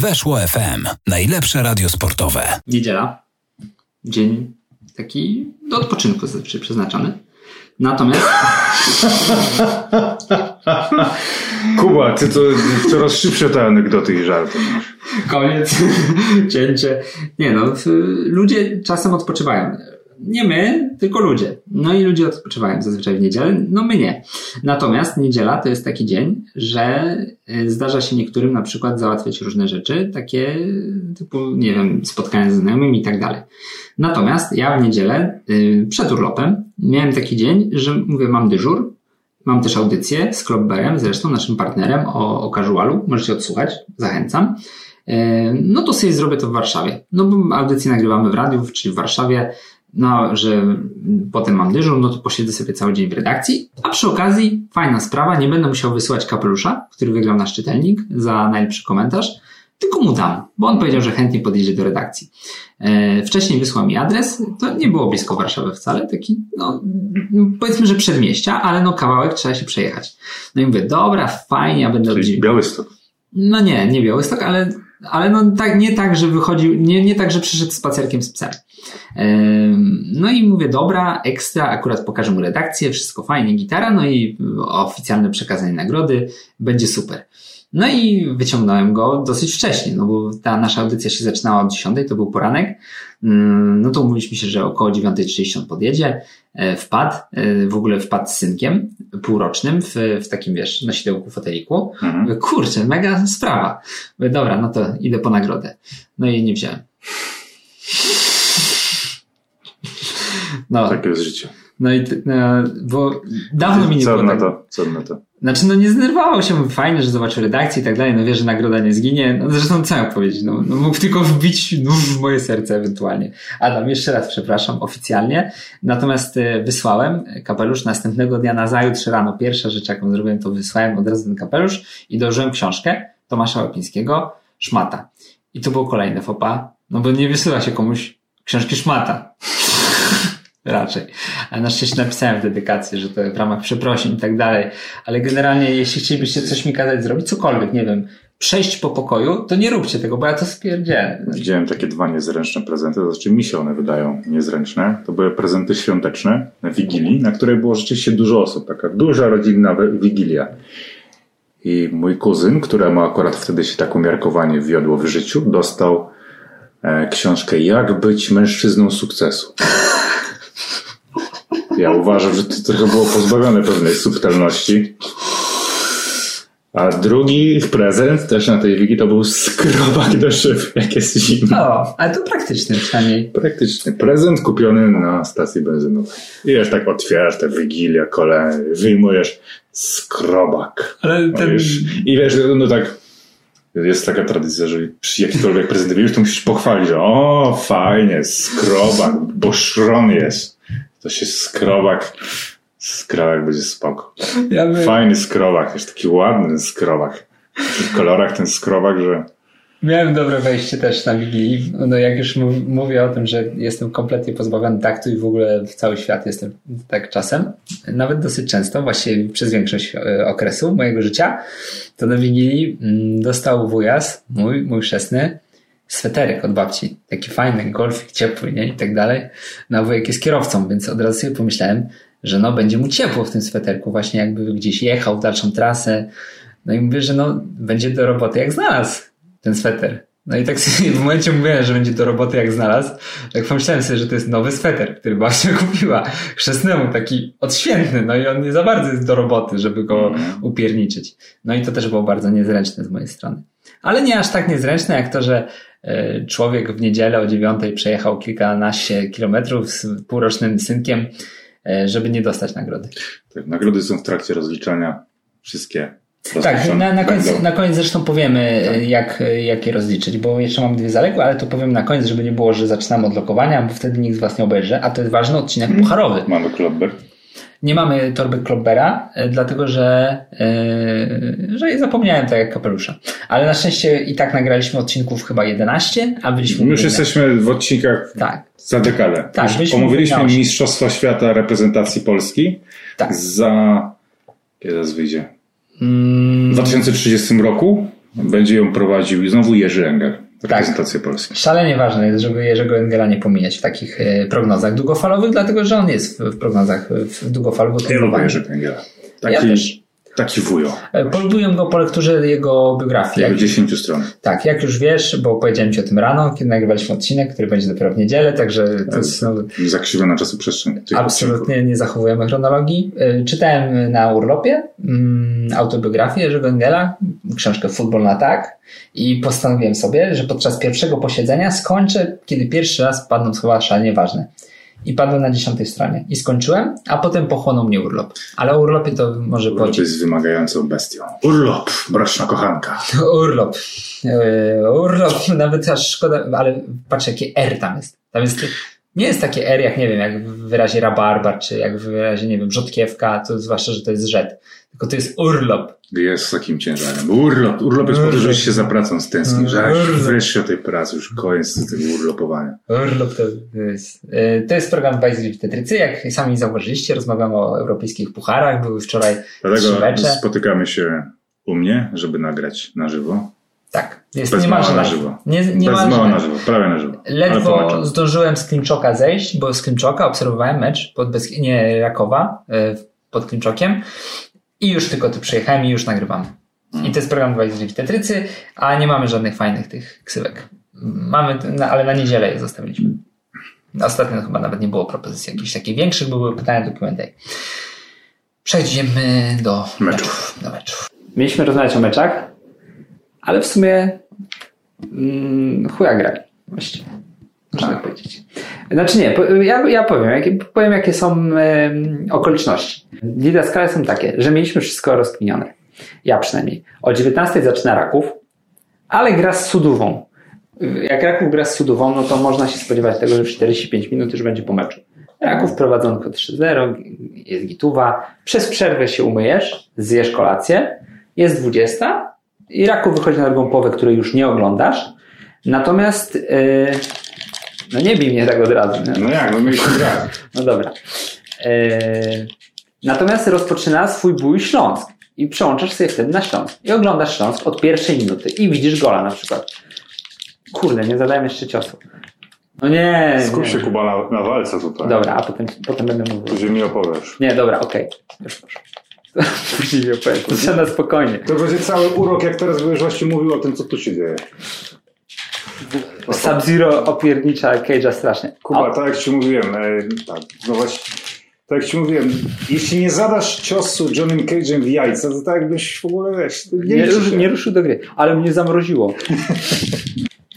Weszło FM. Najlepsze radio sportowe. Niedziela. Dzień taki do odpoczynku przeznaczony. Natomiast Kuba, ty to coraz szybsze te anegdoty i żarty koniec, cięcie. Nie no, ludzie czasem odpoczywają. Nie my, tylko ludzie. No i ludzie odpoczywają zazwyczaj w niedzielę, no my nie. Natomiast niedziela to jest taki dzień, że y, zdarza się niektórym na przykład załatwiać różne rzeczy, takie typu, nie wiem, spotkania ze znajomymi i tak dalej. Natomiast ja w niedzielę y, przed urlopem miałem taki dzień, że mówię, mam dyżur, mam też audycję z Klopberem, zresztą naszym partnerem o, o casualu, możecie odsłuchać, zachęcam. E, No to sobie zrobię to w Warszawie. No bo audycję nagrywamy w radiu, czyli w Warszawie, no, że potem mam dyżur, no to posiedzę sobie cały dzień w redakcji, a przy okazji fajna sprawa, nie będę musiał wysyłać kapelusza, który wygrał nasz czytelnik za najlepszy komentarz, tylko mu dam, bo on powiedział, że chętnie podjedzie do redakcji. E, wcześniej wysłał mi adres, to nie było blisko Warszawy wcale, taki, no, powiedzmy, że przedmieścia, ale no kawałek trzeba się przejechać. No i mówię, dobra, fajnie, ja będę Czyli. Białystok. No nie, nie Białystok, ale, ale no tak, nie tak, że wychodził, nie, nie tak, że przyszedł spacerkiem z psem. Em, No i mówię, dobra, ekstra, akurat pokażę mu redakcję, wszystko fajnie, gitara, no i oficjalne przekazanie nagrody, będzie super. No i wyciągnąłem go dosyć wcześnie, no bo ta nasza audycja się zaczynała od 10, to był poranek. Mm, No to umówiliśmy się, że około 9.30 on podjedzie. E, Wpadł, e, w ogóle wpadł z synkiem półrocznym w, w takim, wiesz, nosidełku foteliku. Mhm. Kurczę, mega sprawa. Mówię, dobra, no to idę po nagrodę. No i nie wziąłem. No, Takie jest życie. no i no, bo dawno mi nie Co było na tak. to? Co na to? Znaczy, no nie zdenerwował się, fajnie, że zobaczył redakcję i tak dalej, no wie, że nagroda nie zginie. No zresztą co miał powiedzieć, no, no mógł tylko wbić nóż w moje serce ewentualnie. Adam, jeszcze raz przepraszam, oficjalnie. Natomiast e, wysłałem kapelusz następnego dnia na zajutrz rano. Pierwsza rzecz, jaką zrobiłem, to wysłałem od razu ten kapelusz i dołożyłem książkę Tomasza Łapińskiego, Szmata. I to było kolejne fopa, no bo nie wysyła się komuś książki Szmata. Raczej. Ale na szczęście napisałem dedykację, że to w ramach przeprosin i tak dalej. Ale generalnie, jeśli chcielibyście coś mi kazać zrobić, cokolwiek, nie wiem, przejść po pokoju, to nie róbcie tego, bo ja to spierdzielę. Widziałem takie dwa niezręczne prezenty, to znaczy mi się one wydają niezręczne. To były prezenty świąteczne na Wigilii, na której było rzeczywiście dużo osób, taka duża rodzinna wi- Wigilia. I mój kuzyn, któremu akurat wtedy się tak umiarkowanie wiodło w życiu, dostał e, książkę Jak być mężczyzną sukcesu. Ja uważam, że to trochę było pozbawione pewnej subtelności. A drugi prezent też na tej wigi to był skrobak do szyb, jak jest zimno. O, ale to praktyczne przynajmniej. Praktyczny prezent kupiony na stacji benzynowej. I wiesz, tak otwierasz tę wigilię, kolej, wyjmujesz skrobak. Ale No ten... wiesz, I wiesz, no tak, jest taka tradycja, że przy jakikolwiek prezent wiesz, to musisz pochwalić, że o, fajnie, skrobak, bo szron jest. To się skrobak, skrobak będzie spoko. Ja by... Fajny skrobak, jest taki ładny skrobak. W kolorach ten skrobak, że Miałem dobre wejście też na Wigilii. No jak już mów- mówię o tym, że jestem kompletnie pozbawiony taktu i w ogóle w cały świat jestem tak czasem, nawet dosyć często, właściwie przez większość e, okresu mojego życia, to na Wigilii mm, dostał wujas, mój, mój chrzestny, sweterek od babci. Taki fajny, golfik ciepły, nie? I tak dalej. No a wujek jest kierowcą, więc od razu sobie pomyślałem, że no będzie mu ciepło w tym sweterku, właśnie jakby gdzieś jechał w dalszą trasę. No i mówię, że no będzie do roboty jak znalazł ten sweter. No i tak sobie w momencie mówiłem, że będzie do roboty jak znalazł, tak pomyślałem sobie, że to jest nowy sweter, który babcia kupiła chrzestnemu, taki odświętny, no i on nie za bardzo jest do roboty, żeby go upierniczyć. No i to też było bardzo niezręczne z mojej strony. Ale nie aż tak niezręczne, jak to, że człowiek w niedzielę o dziewiątej przejechał kilkanaście kilometrów z półrocznym synkiem, e, żeby nie dostać nagrody. tak, nagrody są w trakcie rozliczania. Wszystkie. Tak, na, na, koniec, na koniec zresztą powiemy, e, jak, e, jak je rozliczyć, bo jeszcze mam dwie zaległe, ale to powiem na koniec, żeby nie było, że zaczynamy od lokowania, bo wtedy nikt z Was nie obejrzy, a to jest ważny odcinek pucharowy. Mamy klubber. Nie mamy torby Klobbera, e, dlatego że, e, że zapomniałem tak jak kapelusza. Ale na szczęście i tak nagraliśmy odcinków chyba 11, a byliśmy... My już jesteśmy w odcinkach Tak, za dekadę. Tak, Już omówiliśmy. Mistrzostwa Świata reprezentacji Polski tak. za... Kiedy wyjdzie? Mm, W 2030 roku Będzie ją prowadził znowu Jerzy Engel, reprezentację Polski. Szalenie ważne jest, żeby Jerzego Engela nie pomijać w takich e, prognozach długofalowych, dlatego że on jest w, prognozach w długofalowych. Ja lubię. Jerzego Engela. Ja Taki, też. Taki wujo. E, Polubiłem go po lekturze jego biografii. Jak Jak, 10 stron. tak, jak już wiesz, bo powiedziałem Ci o tym rano, kiedy nagrywaliśmy odcinek, który będzie dopiero w niedzielę, także to jest no, Zakrzywiona czasoprzestrzeń. tych odcinków. absolutnie nie zachowujemy chronologii. E, Czytałem na urlopie mm, autobiografię Jerzego Engela, książkę Futbol na tak i postanowiłem sobie, że podczas pierwszego posiedzenia skończę, kiedy pierwszy raz padną słowa szalenie ważne. I padłem na dziesiątej stronie. I skończyłem, a potem pochłonął mnie urlop. Ale o urlopie to może Urlop powiedzieć. jest wymagającą bestią. Urlop, mroczna kochanka. Urlop. Yy, urlop, nawet aż szkoda, ale patrz jakie R tam jest. Tam jest, nie jest takie R jak, nie wiem, jak w wyrazie rabarbar, czy jak w wyrazie, nie wiem, rzodkiewka, to zwłaszcza, że to jest rzet. Tylko to jest urlop. Jest z takim ciężarem. Urlop. Urlop jest po to, żebyś się za pracą stęsknił. Że wreszcie o tej pracy, już koniec z tym urlopowaniem. Urlop to jest, yy, to jest program Bajzli Tetrycy. Jak sami zauważyliście, rozmawiamy o europejskich pucharach. Były wczoraj Dlatego trzy mecze. spotykamy się u mnie, żeby nagrać na żywo. Tak, jest Bez niemalże na żywo. Nie, Bez niemalże mała live. na żywo, prawie na żywo. Ledwo zdążyłem z Klimczoka zejść, bo z Klimczoka obserwowałem mecz pod bez, nie Rakowa, e, pod Klimczokiem i już tylko tu przyjechałem i już nagrywam. I to jest program 20 w Tetrycy, a nie mamy żadnych fajnych tych ksywek. Mamy, ale na niedzielę je zostawiliśmy. Ostatnio chyba nawet nie było propozycji jakichś takich większych, bo były pytania do Q&A. Przejdziemy do Meczów. meczów. Do meczów. Mieliśmy rozmawiać o meczach, ale w sumie mm, chuja grali. Właściwie. Można tak powiedzieć. Znaczy nie, ja, ja powiem, jakie, powiem jakie są em, okoliczności. Didaskale są takie, że mieliśmy wszystko rozkminione. Ja przynajmniej. O 19 zaczyna Raków, ale gra z Sudową. Jak Raków gra z Sudową, no to można się spodziewać tego, że w 45 minut już będzie po meczu. Raków prowadzonko 3-0, jest gituwa. Przez przerwę się umyjesz, zjesz kolację, jest 20 i Raków wychodzi na drugą połowę, której już nie oglądasz. Natomiast yy, no nie bij mnie tak od razu. Nie? No jak, no mieliśmy grać. No dobra. Yy, natomiast rozpoczyna swój bój Śląsk i przełączasz sobie wtedy na Śląsk i oglądasz Śląsk od pierwszej minuty i widzisz gola na przykład. Kurde, nie zadałem jeszcze ciosu. No nie. Skup się Kuba na, na walce tutaj. Dobra, a potem, potem będę mówił. Później mi opowiesz. Nie, dobra, okej. Już proszę. Później mi opowiem. To trzeba na spokojnie. To będzie cały urok, jak teraz byś właśnie mówił o tym, co tu się dzieje. Sub-Zero opiernicza Cage'a strasznie. Kuba, O, tak jak ci mówiłem, e, tak, no właśnie, tak jak ci mówiłem, jeśli nie zadasz ciosu Johnem Cage'em w jajca, to tak jakbyś w ogóle, wiesz, nie, nie, ruszy, nie ruszył do gry, ale mnie zamroziło.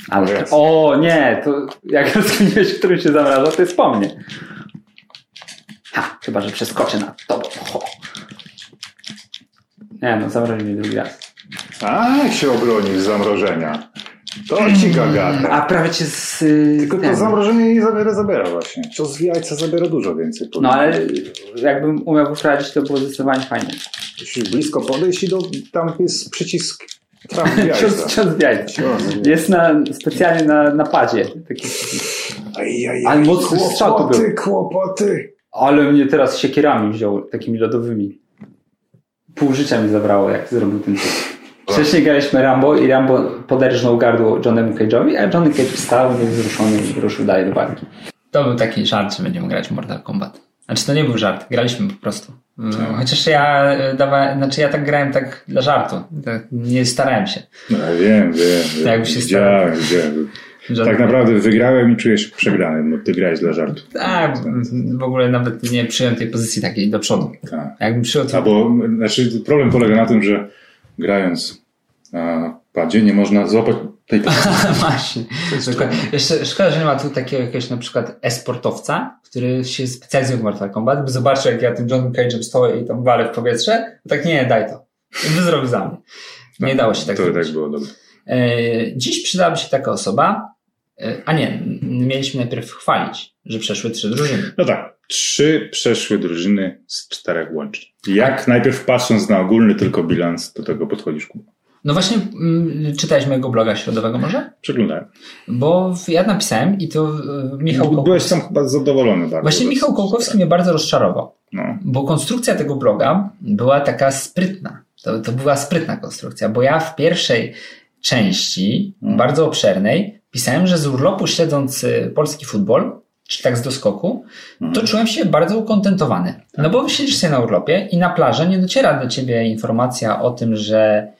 Ale, Jest. o nie, to jak rozkminiłeś, który się zamraża, to jest po mnie. Ha, chyba, że przeskoczę na tobą. Ho. Nie no, zamroził mnie drugi raz. A, jak się obronisz z zamrożenia. To ci gagata. A prawie cię z... Tylko to ten. zamrożenie nie zabiera, zabiera właśnie. Cios w jajca zabiera dużo więcej. No ale jakbym umiał wyprowadzić, to było zdecydowanie fajnie. Musisz blisko podejść i do, tam jest przycisk w jajca. Cios, w jajca. Jest na, specjalnie na, na padzie. Taki, Aj, aj, Ale mocny strzał to był. Kłopoty. ale mnie teraz siekierami wziął, takimi lodowymi. Pół życia mi zabrało, jak zrobił ten cud. Wcześniej graliśmy Rambo i Rambo poderżnął gardło Johnemu Cage'owi, a Johnny Cage wstał, niewzruszony i ruszył dalej do walki. To był taki żart, że będziemy grać w Mortal Kombat. Znaczy to nie był żart, graliśmy po prostu. Mm, Chociaż ja e, dawałem, znaczy ja tak grałem tak dla żartu. Tak nie starałem się. No, wiem, wiem. wiem. Tak, już się Widziałem, widziałem. Tak naprawdę wygrałem i czuję się przegrany, bo ty grałeś dla żartu. Tak, w ogóle nawet nie przyjąłem tej pozycji takiej do przodu. Tak. Jakbym przyjął to... Albo, znaczy, problem polega na tym, że grając na padzie nie można złapać tej pozycji. Właśnie. Jeszcze szkoda, że nie ma tu takiego jakiegoś na przykład e-sportowca, który się specjalizuje w Mortal Kombat, by zobaczył, jak ja tym John Cage'em stoję i tam walę w powietrze, tak nie, daj to. Zrobił za mnie. Nie dało się tak To zrobić. tak było dobre. E, Dziś przydałaby się taka osoba, a nie, mieliśmy najpierw chwalić, że przeszły trzy drużyny. No tak, trzy przeszły drużyny z czterech łącznie. Jak najpierw patrząc na ogólny tylko bilans, do tego podchodzisz Kuba? No właśnie, mm, czytałeś mojego bloga środowego może? Przeglądałem. Bo ja napisałem i to e, Michał Byłeś Kołkowski. tam chyba zadowolony bardzo. Właśnie Michał Kołkowski mnie bardzo rozczarował. No. Bo konstrukcja tego bloga była taka sprytna. To, to była sprytna konstrukcja, bo ja w pierwszej części, mm. bardzo obszernej, pisałem, że z urlopu śledząc y, polski futbol, czy tak z doskoku, mm. to czułem się bardzo ukontentowany. No bo siedzisz sobie na urlopie i na plaży nie dociera do ciebie informacja o tym, że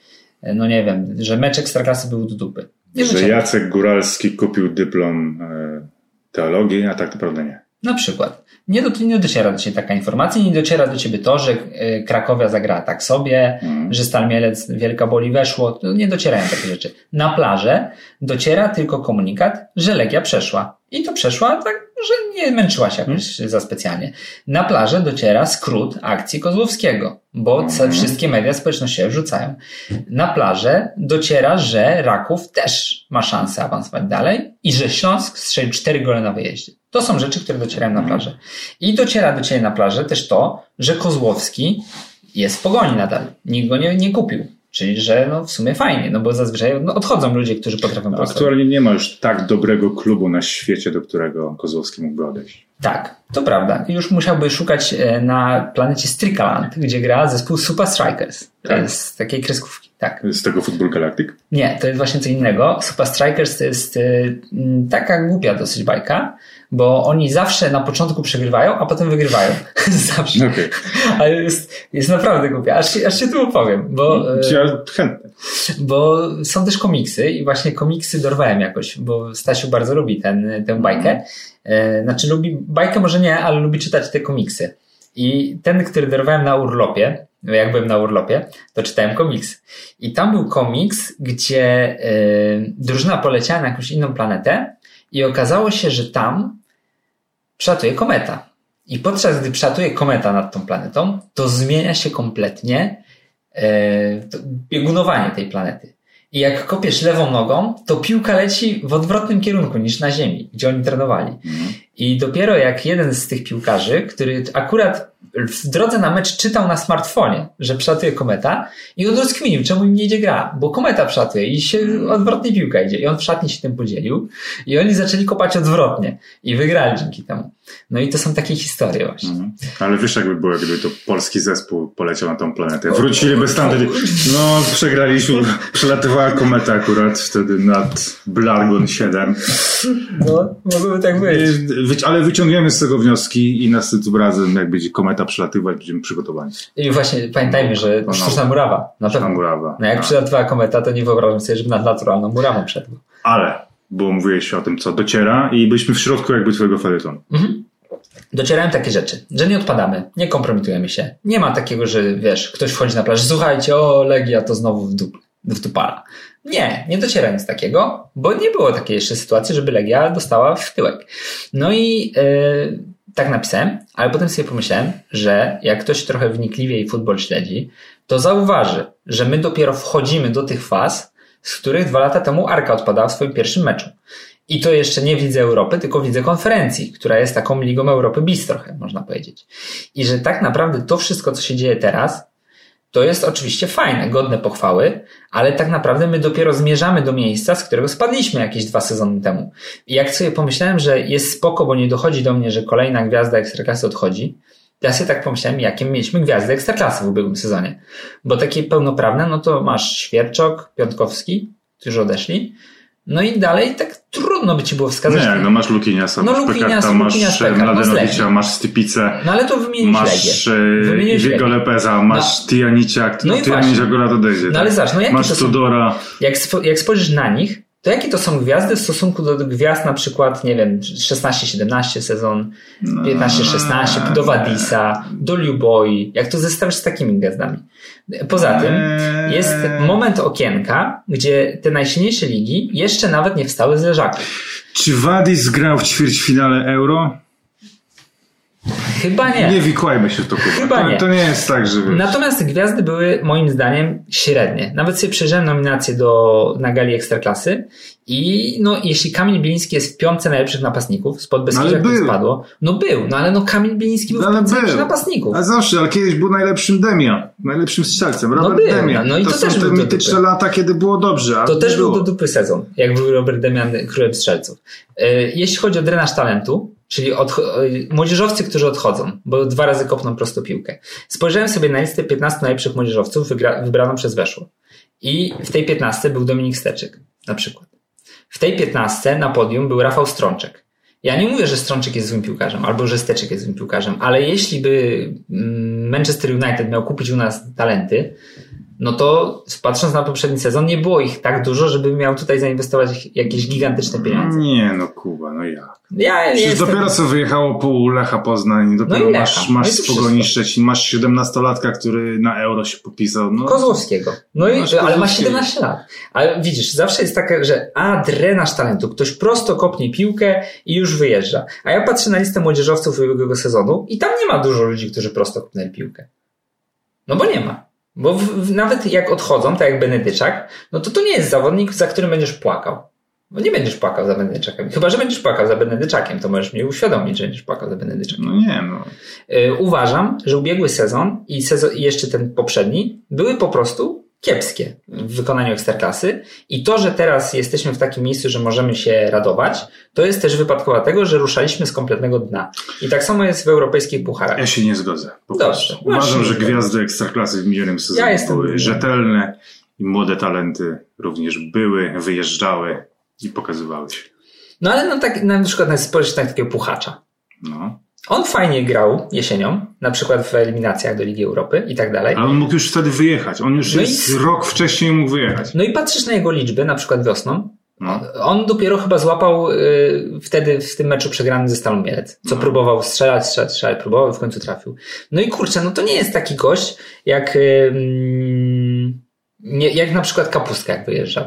no nie wiem, że mecz Ekstraklasy był do dupy. Nie że dociera. Jacek Góralski kupił dyplom e, teologii, a tak naprawdę nie. Na przykład. Nie, do, nie dociera do Ciebie taka informacja, nie dociera do Ciebie to, że e, Krakowia zagrała tak sobie, mm. że Stal Mielec Wielka Boli weszło. Nie docierają takie rzeczy. Na plażę dociera tylko komunikat, że Legia przeszła. I to przeszła tak, że nie męczyła się jakoś mm. za specjalnie. Na plażę dociera skrót akcji Kozłowskiego, bo mm. wszystkie media społecznościowe wrzucają. Na plażę dociera, że Raków też ma szansę awansować dalej i że Śląsk strzelił cztery gole na wyjeździe. To są rzeczy, które docierają na plażę. I dociera do Ciebie na plażę też to, że Kozłowski jest w pogoni nadal. Nikt go nie, nie kupił. Czyli, że no w sumie fajnie, no bo zazwyczaj no, odchodzą ludzie, którzy potrafią no, Aktualnie nie ma już tak dobrego klubu na świecie, do którego Kozłowski mógłby odejść. Tak, to prawda. Już musiałby szukać e, na planecie Strikaland, gdzie gra zespół Super Strikers. Tak. Z takiej kreskówki, tak. Z tego Football Galactic? Nie, to jest właśnie co innego. Super Strikers to jest y, taka głupia dosyć bajka, bo oni zawsze na początku przegrywają, a potem wygrywają. zawsze. Okay. Ale jest, jest naprawdę głupia. Aż, aż się tu opowiem, bo... Ja chętnie. Bo są też komiksy i właśnie komiksy dorwałem jakoś, bo Stasiu bardzo lubi ten, tę bajkę. E, znaczy lubi, bajkę może nie, ale lubi czytać te komiksy. I ten, który dorwałem na urlopie, jak byłem na urlopie, to czytałem komiks. I tam był komiks, gdzie y, drużyna poleciała na jakąś inną planetę i okazało się, że tam przelatuje kometa. I podczas gdy przelatuje kometa nad tą planetą, to zmienia się kompletnie y, biegunowanie tej planety. I jak kopiesz lewą nogą, to piłka leci w odwrotnym kierunku niż na ziemi, gdzie oni trenowali. I dopiero jak jeden z tych piłkarzy, który akurat w drodze na mecz czytał na smartfonie, że przelatuje kometa i on rozkminił, czemu im nie idzie gra, bo kometa przelatuje i się odwrotnie piłka idzie i on w szatni się tym podzielił i oni zaczęli kopać odwrotnie i wygrali dzięki temu. No i to są takie historie właśnie. Mhm. Ale wiesz jakby było, gdyby to polski zespół poleciał na tą planetę. Wróciliby stamtąd no przegraliśmy, przelatywała kometa akurat wtedy nad Blargon 7. No, mogłoby tak być. Ale wyciągniemy z tego wnioski i następnym razem jak będzie kometa przelatywać, będziemy przygotowani. I właśnie pamiętajmy, że no, sztuczna murawa. Na pewno. murawa. No jak no. przylatywała kometa, to nie wyobrażam sobie, żeby nad naturalną murawą przeszedł. Ale, bo mówiłeś o tym, co dociera i byliśmy w środku jakby twojego felietonu. Mhm. Docierają takie rzeczy, że nie odpadamy, nie kompromitujemy się. Nie ma takiego, że wiesz, ktoś wchodzi na plażę, słuchajcie, o Legia to znowu w, dup, w dupala. Nie, nie dociera nic takiego, bo nie było takiej jeszcze sytuacji, żeby Legia dostała w tyłek. No i yy, tak napisałem, ale potem sobie pomyślałem, że jak ktoś trochę wnikliwiej futbol śledzi, to zauważy, że my dopiero wchodzimy do tych faz, z których dwa lata temu Arka odpadała w swoim pierwszym meczu. I to jeszcze nie widzę Europy, tylko widzę konferencji, która jest taką ligą Europy bis trochę, można powiedzieć. I że tak naprawdę to wszystko, co się dzieje teraz, to jest oczywiście fajne, godne pochwały, ale tak naprawdę my dopiero zmierzamy do miejsca, z którego spadliśmy jakieś dwa sezony temu. I jak sobie pomyślałem, że jest spoko, bo nie dochodzi do mnie, że kolejna gwiazda Ekstraklasy odchodzi, ja sobie tak pomyślałem, jakie mieliśmy gwiazdy Ekstraklasy w ubiegłym sezonie. Bo takie pełnoprawne, no to masz Świerczok, Piątkowski, którzy odeszli, no i dalej tak trudno by ci było wskazać. Nie, no masz Lukiniasa, no, masz Lukiniasa, masz Mladenowicza, masz Stypicę, no ale to wymienisz masz Diego Lepeza, masz no. Tianicia, no, no Tianicia akurat odejdzie. No ale tak? zobacz, no jakie masz to Tudora. Jak, spo, jak spojrzysz na nich, to jakie to są gwiazdy w stosunku do gwiazd na przykład, nie wiem, 16-17 sezon, 15-16, no, do Wadisa, do Luboi, jak to zestawisz z takimi gwiazdami. Poza tym jest moment okienka, gdzie te najsilniejsze ligi jeszcze nawet nie wstały z leżaków. Czy Wadis grał w ćwierćfinale Euro? Chyba nie. Nie wikłajmy się w to. Chyba to, nie. To nie jest tak, że wiesz. Natomiast gwiazdy były moim zdaniem średnie. Nawet sobie przejrzałem nominację do, na gali Ekstraklasy i no, jeśli Kamil Biliński jest w piątce najlepszych napastników, spod Beskidzia no, to spadło, no był, no ale no Kamil Biliński był no, w piątce najlepszych napastników. A zawsze, ale kiedyś był najlepszym Demia, najlepszym strzelcem, no Robert no był, Demian. No i to, to też są te mityczne lata, kiedy było dobrze. To też był do dupy sezon, jak był Robert Demian królem strzelców. E, jeśli chodzi o drenaż talentu, Czyli odch- młodzieżowcy, którzy odchodzą, bo dwa razy kopną prosto piłkę. Spojrzałem sobie na listę 15 najlepszych młodzieżowców wybraną przez Weszło. I w tej 15 był Dominik Steczek, na przykład. W tej 15 na podium był Rafał Strączek. Ja nie mówię, że Strączek jest złym piłkarzem, albo że Steczek jest złym piłkarzem, ale jeśli by mm, Manchester United miał kupić u nas talenty, no to patrząc na poprzedni sezon, nie było ich tak dużo, żeby miał tutaj zainwestować jakieś gigantyczne pieniądze. Nie, no Kuba, no jak? Ja Przecież jestem... dopiero co wyjechało pół Lecha Poznań, dopiero No Lecha. masz, No masz Pogoni wszystko. Szczecin, masz 17-latka, który na euro się popisał. No, Kozłowskiego. No i, Masz ale ma Kozłowskiego. 17 lat. Ale widzisz, zawsze jest taka, że a, drenaż talentu. Ktoś prosto kopnie piłkę i już wyjeżdża. A ja patrzę na listę młodzieżowców ubiegłego sezonu i tam nie ma dużo ludzi, którzy prosto kopnęli piłkę. No bo nie ma. Bo w, w, nawet jak odchodzą, tak jak Benedyczak, no to to nie jest zawodnik, za którym będziesz płakał. Bo nie będziesz płakał za Benedyczakiem. Chyba, że będziesz płakał za Benedyczakiem, to możesz mnie uświadomić, że będziesz płakał za Benedyczakiem. no nie, no. Y, uważam, że ubiegły sezon i, sezon i jeszcze ten poprzedni były po prostu kiepskie w wykonaniu ekstraklasy i to, że teraz jesteśmy w takim miejscu, że możemy się radować, to jest też wypadkowa tego, że ruszaliśmy z kompletnego dna. I tak samo jest w europejskich pucharach. Ja się nie zgodzę. Po Dobrze. prostu. Uważam, że gwiazdy ekstraklasy w minionym sezonie Ja jestem- były rzetelne i młode talenty również były, wyjeżdżały i pokazywały się. No ale no tak, na przykład spojrzeć na takiego puchacza. No. On fajnie grał jesienią, na przykład w eliminacjach do Ligi Europy i tak dalej. Ale on mógł już wtedy wyjechać. On już No i- jest rok wcześniej mógł wyjechać. No i patrzysz na jego liczby, na przykład wiosną, No. On dopiero chyba złapał y, wtedy w tym meczu przegranym ze Stalą Mielec, co No. próbował strzelać, strzelać, strzelać, próbował i w końcu trafił. No i kurczę, no to nie jest taki gość jak, y, nie, jak na przykład Kapustka jak wyjeżdżał.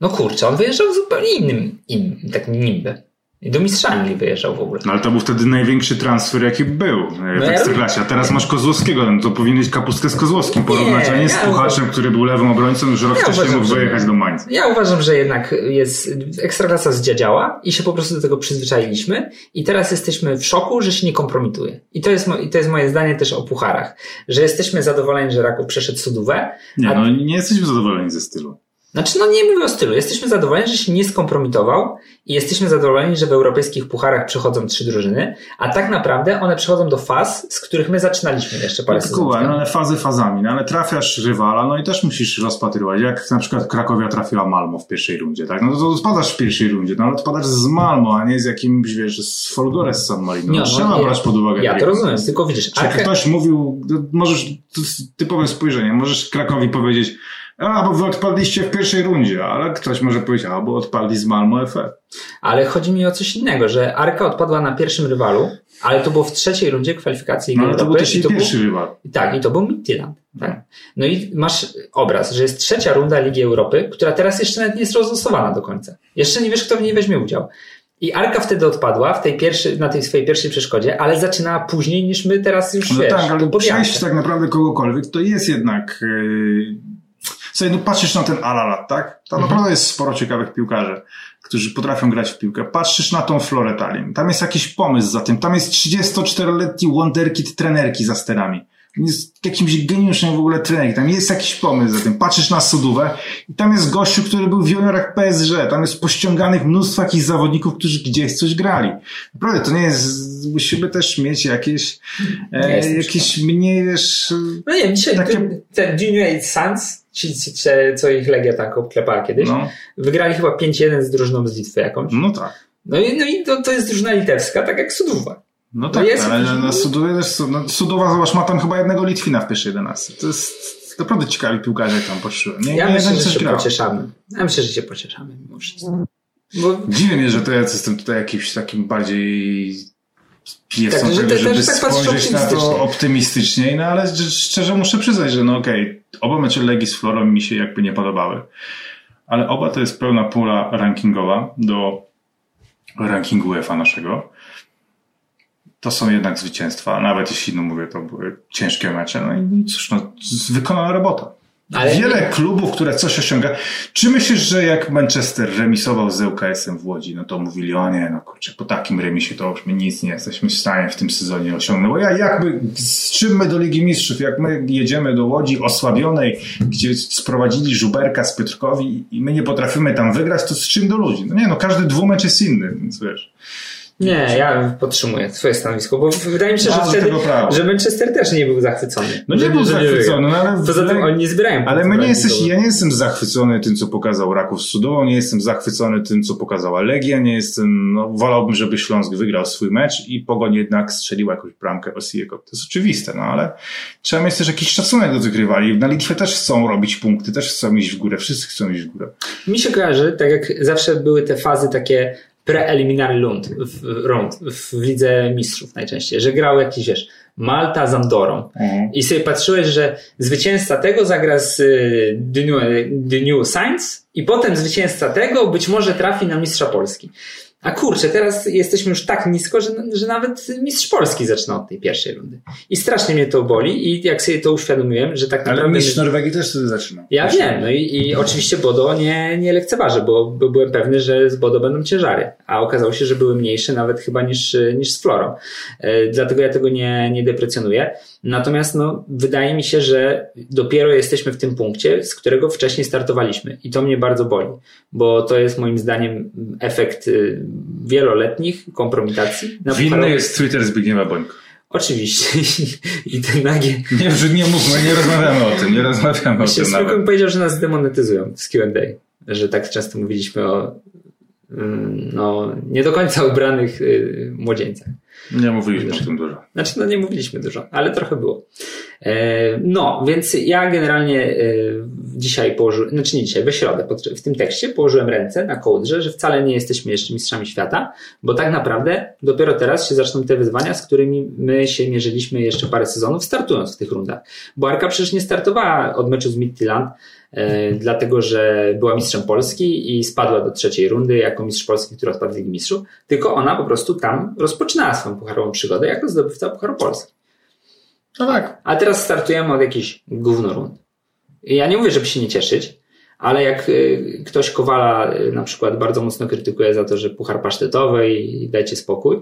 No kurczę, on wyjeżdżał zupełnie innym, innym takim nimbem. I do mistrza Anglii wyjeżdżał w ogóle. No ale to był wtedy największy transfer, jaki był e, w No Ekstraklasie. A teraz masz Kozłowskiego, no to powinieneś kapustkę z Kozłowskim porównać, a nie z ja Puchaczem, który był lewym obrońcą, już rok Ja wcześniej uważam, mógł wyjechać do Mainz. Ja uważam, że jednak jest ekstraklasa zdziadziała i się po prostu do tego przyzwyczailiśmy i teraz jesteśmy w szoku, że się nie kompromituje. I to jest, i to jest moje zdanie też o pucharach, że jesteśmy zadowoleni, że Raków przeszedł Sudówę. Nie, no nie jesteśmy zadowoleni ze stylu. Znaczy, no nie mówię o stylu. Jesteśmy zadowoleni, że się nie skompromitował i jesteśmy zadowoleni, że w europejskich pucharach przychodzą trzy drużyny, a tak naprawdę one przychodzą do faz, z których my zaczynaliśmy jeszcze parę No, sezonów no ale fazy fazami, no ale trafiasz rywala, no i też musisz rozpatrywać, jak na przykład Krakowia trafiła Malmo w pierwszej rundzie, tak? No to odpadasz w pierwszej rundzie, no ale odpadasz z Malmo, a nie z jakimś, wiesz, z Folgores z San Marino. Nie, No, trzeba brać pod uwagę. Ja to rozumiem, tylko widzisz, Czy Arke... ktoś mówił, możesz, typowe spojrzenie, możesz Krakowi powiedzieć, a, bo wy odpadliście w pierwszej rundzie, ale ktoś może powiedzieć, a, bo odpadli z Malmo FF. Ale chodzi mi o coś innego, że Arka odpadła na pierwszym rywalu, ale to było w trzeciej rundzie kwalifikacji No ale to był też i to pierwszy był, rywal. Tak, i to był Midtjylland. Tak. No i masz obraz, że jest trzecia runda Ligi Europy, która teraz jeszcze nawet nie jest rozlosowana do końca. Jeszcze nie wiesz, kto w niej weźmie udział. I Arka wtedy odpadła w tej pierwszej, na tej swojej pierwszej przeszkodzie, ale zaczynała później niż my teraz już No wiesz. tak, ale przejść tak naprawdę kogokolwiek, to jest jednak... Yy... Słuchaj, no patrzysz na ten Alalat, tak? Tam Mhm. naprawdę jest sporo ciekawych piłkarzy, którzy potrafią grać w piłkę. Patrzysz na tą Florę Tallinn. Tam jest jakiś pomysł za tym. Tam jest 34-letni wonderkid trenerki za sterami. Jest jakimś geniuszem w ogóle trenerki. Tam jest jakiś pomysł za tym. Patrzysz na Sudówę i tam jest gościu, który był w juniorach PSG. Tam jest pościąganych mnóstwo jakichś zawodników, którzy gdzieś coś grali. Naprawdę, to nie jest... Musimy też mieć jakieś... E, jakieś mniej, wiesz... No nie wiem, dzisiaj Takie- ten, ten Junior Eight Suns, ci, ci, ci, co ich Legia tak obklepała kiedyś, No, wygrali chyba 5-1 z drużyną z Litwy jakąś. no tak. No i, no i to, to jest drużyna litewska, tak jak Suduwa. No tak, jest- ale na Sudowie też, no, Sudowa, zobacz, ma tam chyba jednego Litwina w pierwszej 11. To jest naprawdę ciekawi piłkarze, jak tam poszły. Nie, Ja nie myślę, że się grał. pocieszamy. Ja myślę, że się pocieszamy mimo wszystko. Bo Dziwi mnie, że to ja jestem tutaj jakimś takim bardziej pijesą Tak, żeby tak spojrzeć na to optymistycznie. no ale szczerze muszę przyznać, że no okej, oba mecze Legii z Florą mi się jakby nie podobały. Ale oba to jest pełna pula rankingowa do rankingu UEFA naszego. To są jednak zwycięstwa, nawet jeśli, no mówię, to były ciężkie mecze. No i cóż, no, wykonana robota. Ale Wiele klubów, które coś osiąga. Czy myślisz, że jak Manchester remisował z ŁKS-em w Łodzi, no to mówili, o nie, no kurczę, po takim remisie to już my nic nie jesteśmy w stanie w tym sezonie osiągnąć. Bo ja, jakby, z czym my do Ligi Mistrzów, jak my jedziemy do Łodzi osłabionej, gdzie sprowadzili Żuberka z Piotrkowi i my nie potrafimy tam wygrać, to z czym do ludzi? No nie, no każdy dwumecz jest inny, więc wiesz. Nie, ja podtrzymuję swoje stanowisko, bo wydaje mi się, że wtedy, że Manchester też nie był zachwycony. No nie był zachwycony, no ale... Poza tym oni nie zbierają Ale my nie jesteś, ja nie jestem zachwycony tym, co pokazał Raków Sudowo, nie jestem zachwycony tym, co pokazała Legia, nie jestem, no wolałbym, żeby Śląsk wygrał swój mecz i Pogoń jednak strzelił jakąś bramkę Osiego. To jest oczywiste, no ale trzeba mieć też jakiś szacunek do tych rywali. Na Litwie też chcą robić punkty, też chcą iść w górę, wszyscy chcą iść w górę. Mi się kojarzy, tak jak zawsze były te fazy takie preliminary round w, round w Lidze Mistrzów najczęściej, że grał jakiś, wiesz, Malta z Andorą. I sobie patrzyłeś, że zwycięzca tego zagra z The New, The New Science i potem zwycięzca tego być może trafi na mistrza Polski. A kurczę, teraz jesteśmy już tak nisko, że, że nawet mistrz Polski zaczyna od tej pierwszej rundy. I strasznie mnie to boli i jak sobie to uświadomiłem, że tak naprawdę... Ale mistrz Norwegii też wtedy zaczyna. Ja wiem, no i, i oczywiście Bodo nie, nie lekceważę, bo, bo byłem pewny, że z Bodo będą ciężary, a okazało się, że były mniejsze nawet chyba niż, niż z Florą. E, dlatego ja tego nie, nie deprecjonuję. Natomiast no, wydaje mi się, że dopiero jesteśmy w tym punkcie, z którego wcześniej startowaliśmy i to mnie bardzo boli, bo to jest moim zdaniem efekt y, wieloletnich kompromitacji. Na Winny jest Twitter Zbigniewa Bońka. Oczywiście. I ten nagie. Nie, że nie mówmy, nie rozmawiamy o tym, nie rozmawiamy o tym. Spokojnie powiedział, że nas demonetyzują z Q&A. Że tak często mówiliśmy o no, nie do końca ubranych y, młodzieńcach. Nie mówiliśmy o tym dużo. Znaczy, no nie mówiliśmy dużo, ale trochę było. E, no, więc ja generalnie e, dzisiaj położyłem, znaczy nie dzisiaj, we środę w tym tekście położyłem ręce na kołdrze, że wcale nie jesteśmy jeszcze mistrzami świata, bo tak naprawdę dopiero teraz się zaczną te wyzwania, z którymi my się mierzyliśmy jeszcze parę sezonów, startując w tych rundach. Bo Arka przecież nie startowała od meczu z Midtjylland, dlatego że była mistrzem Polski i spadła do trzeciej rundy jako mistrz Polski, który odpadł z Ligi Mistrzów, tylko ona po prostu tam rozpoczynała swoją pucharową przygodę jako zdobywca Pucharu Polski. No tak. A teraz startujemy od jakichś gówno rund. I Ja nie mówię, żeby się nie cieszyć, ale jak y, ktoś Kowala y, na przykład bardzo mocno krytykuje za to, że puchar pasztetowy i dajcie spokój,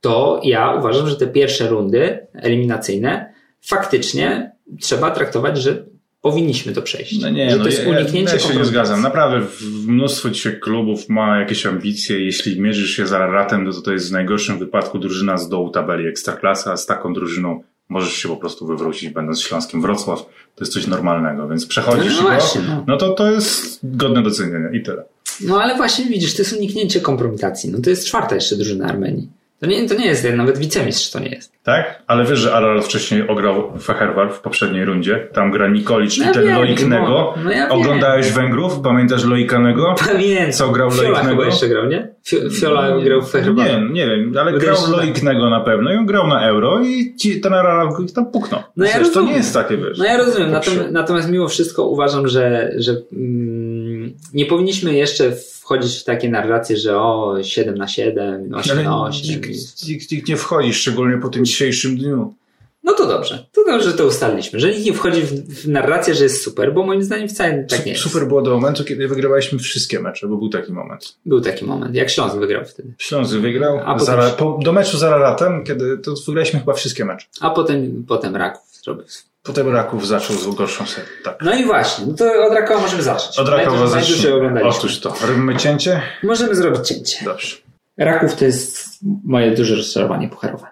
to ja uważam, że te pierwsze rundy eliminacyjne faktycznie trzeba traktować, że powinniśmy to przejść. No nie, że no to jest ja, uniknięcie ja się nie zgadzam. Naprawdę w- mnóstwo dzisiaj klubów ma jakieś ambicje. Jeśli mierzysz się z Araratem, no to to jest w najgorszym wypadku drużyna z dołu tabeli Ekstraklasa, a z taką drużyną możesz się po prostu wywrócić, będąc Śląskiem Wrocław. To jest coś normalnego, więc przechodzisz No go, właśnie, no. no to to jest godne docenienia i tyle. No ale właśnie widzisz, to jest uniknięcie kompromitacji. No to jest czwarta jeszcze drużyna Armenii. To nie, to nie jest, nawet wicemistrz to nie jest. Tak? Ale wiesz, że Ararat wcześniej ograł Feherwar w poprzedniej rundzie. Tam gra Nikolicz No ja i ten wiem, Loiknego. no, no ja wiem. Oglądałeś Węgrów? Pamiętasz Loikanego? Pamiętam. Co grał Fiola Loiknego? chyba jeszcze grał, nie? Fio- Fiola grał w Feherbach. Nie, nie wiem, ale grał. Loiknego na pewno i on grał na euro i ci, ten Ararat tam puknął. No ja Przecież to nie jest takie, wiesz. No ja rozumiem, natomiast, natomiast mimo wszystko uważam, że, że mm, nie powinniśmy jeszcze wchodzić w takie narracje, że o 7 na 7, 8 Ale na 8. nikt, nikt, nikt nie wchodzi, szczególnie po tym dzisiejszym dniu. No to dobrze, to dobrze, że to ustaliliśmy, że nikt nie wchodzi w, w narrację, że jest super, bo moim zdaniem wcale tak nie jest. Super było do momentu, kiedy wygrywaliśmy wszystkie mecze, bo był taki moment. Był taki moment, jak Śląsk wygrał wtedy. Śląsk wygrał, A potem- Zara, po, do meczu z Araratem, kiedy to wygraliśmy chyba wszystkie mecze. A potem, potem Raków zrobił. Potem Raków zaczął z gorszą serię. Tak. No i właśnie, no to od Rakowa możemy zacząć. Od Rakowa oglądaliśmy. Otóż to. Robimy cięcie? Możemy zrobić cięcie. Dobrze. Raków to jest moje duże rozczarowanie pucharowe.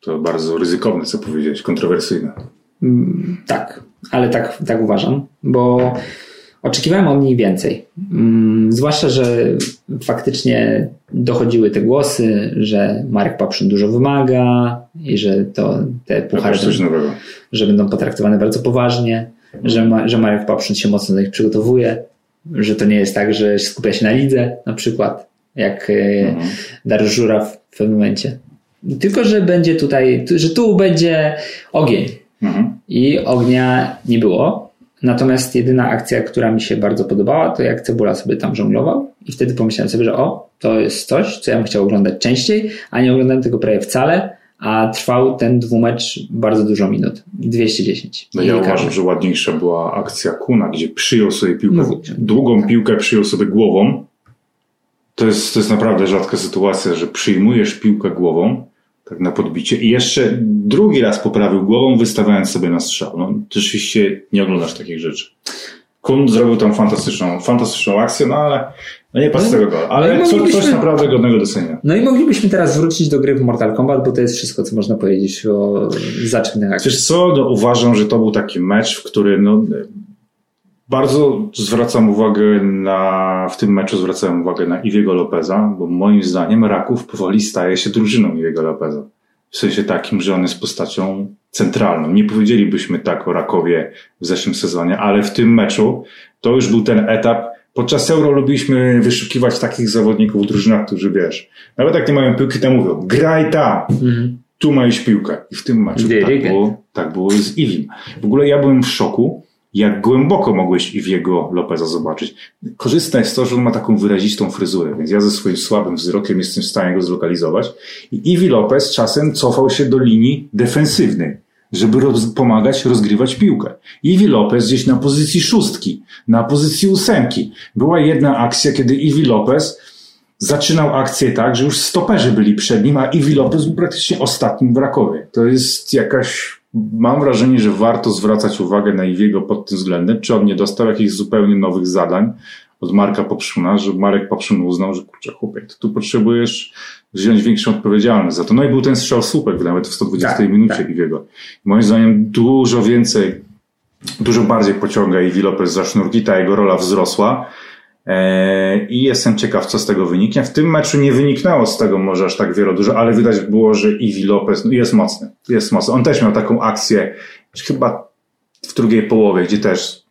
To bardzo ryzykowne, co powiedziałeś, kontrowersyjne. Mm, tak, ale tak, tak uważam, bo oczekiwałem od niej więcej. Mm, zwłaszcza, że faktycznie dochodziły te głosy, że Marek Papszyn dużo wymaga i że to te puchary nowego. że będą potraktowane bardzo poważnie, że, ma, że Marek Papszyn się mocno do nich przygotowuje, że to nie jest tak, że skupia się na lidze na przykład, jak e, Mhm. Dariusz Żuraw w pewnym momencie. Tylko, że będzie tutaj, że tu będzie ogień. Mhm. I ognia nie było. Natomiast jedyna akcja, która mi się bardzo podobała, to jak Cebula sobie tam żonglował i wtedy pomyślałem sobie, że o, to jest coś, co ja bym chciał oglądać częściej, a nie oglądałem tego prawie wcale, a trwał ten dwumecz bardzo dużo minut. 210. No ja uważam, że ładniejsza była akcja Kuna, gdzie przyjął sobie piłkę, No. długą piłkę przyjął sobie głową. To jest, to jest naprawdę rzadka sytuacja, że przyjmujesz piłkę głową, tak na podbicie i jeszcze drugi raz poprawił głową, wystawiając sobie na strzał. No, ty rzeczywiście nie oglądasz takich rzeczy. Kun zrobił tam fantastyczną, fantastyczną akcję, no ale No nie patrz No tego gola, ale no co, coś naprawdę godnego docenienia. No i moglibyśmy teraz wrócić do gry w Mortal Kombat, bo to jest wszystko, co można powiedzieć o zaczynach akcji. Wiesz co, no, uważam, że to był taki mecz, w który no, bardzo zwracam uwagę na, w tym meczu zwracałem uwagę na Iwiego Lopeza, bo moim zdaniem Raków powoli staje się drużyną Iwiego Lopeza. W sensie takim, że on jest postacią centralną. Nie powiedzielibyśmy tak o Rakowie w zeszłym sezonie, ale w tym meczu to już był ten etap. Podczas Euro lubiliśmy wyszukiwać takich zawodników w drużynach, którzy wiesz, nawet jak nie mają piłki, to mówią, graj tam, Mhm. tu masz piłkę. I w tym meczu tak było, tak było z Iwim. W ogóle ja byłem w szoku, jak głęboko mogłeś Iwiego Lopeza zobaczyć. Korzystne jest to, że on ma taką wyrazistą fryzurę, więc ja ze swoim słabym wzrokiem jestem w stanie go zlokalizować. I Iwi Lopez czasem cofał się do linii defensywnej, żeby roz, pomagać rozgrywać piłkę. Iwi Lopez gdzieś na pozycji szóstki, na pozycji ósemki. Była jedna akcja, kiedy Iwi Lopez zaczynał akcję tak, że już stoperzy byli przed nim, a Iwi Lopez był praktycznie ostatnim w Rakowie. To jest jakaś, mam wrażenie, że warto zwracać uwagę na Iwiego pod tym względem, czy on nie dostał jakichś zupełnie nowych zadań od Marka Popszuna, że Marek Popszun uznał, że kurczę chłopie, ty tu potrzebujesz wziąć większą odpowiedzialność za to. No i był ten strzał słupek nawet w 120 Tak, minucie tak. Iwiego. Moim zdaniem dużo więcej, dużo bardziej pociąga Iwi Lopez za sznurki, ta jego rola wzrosła. Eee, I jestem ciekaw, co z tego wyniknie. W tym meczu nie wyniknęło z tego może aż tak wiele dużo, ale widać było, że Iwi Lopez no, jest mocny. Jest mocny. On też miał taką akcję, chyba w drugiej połowie, gdzie też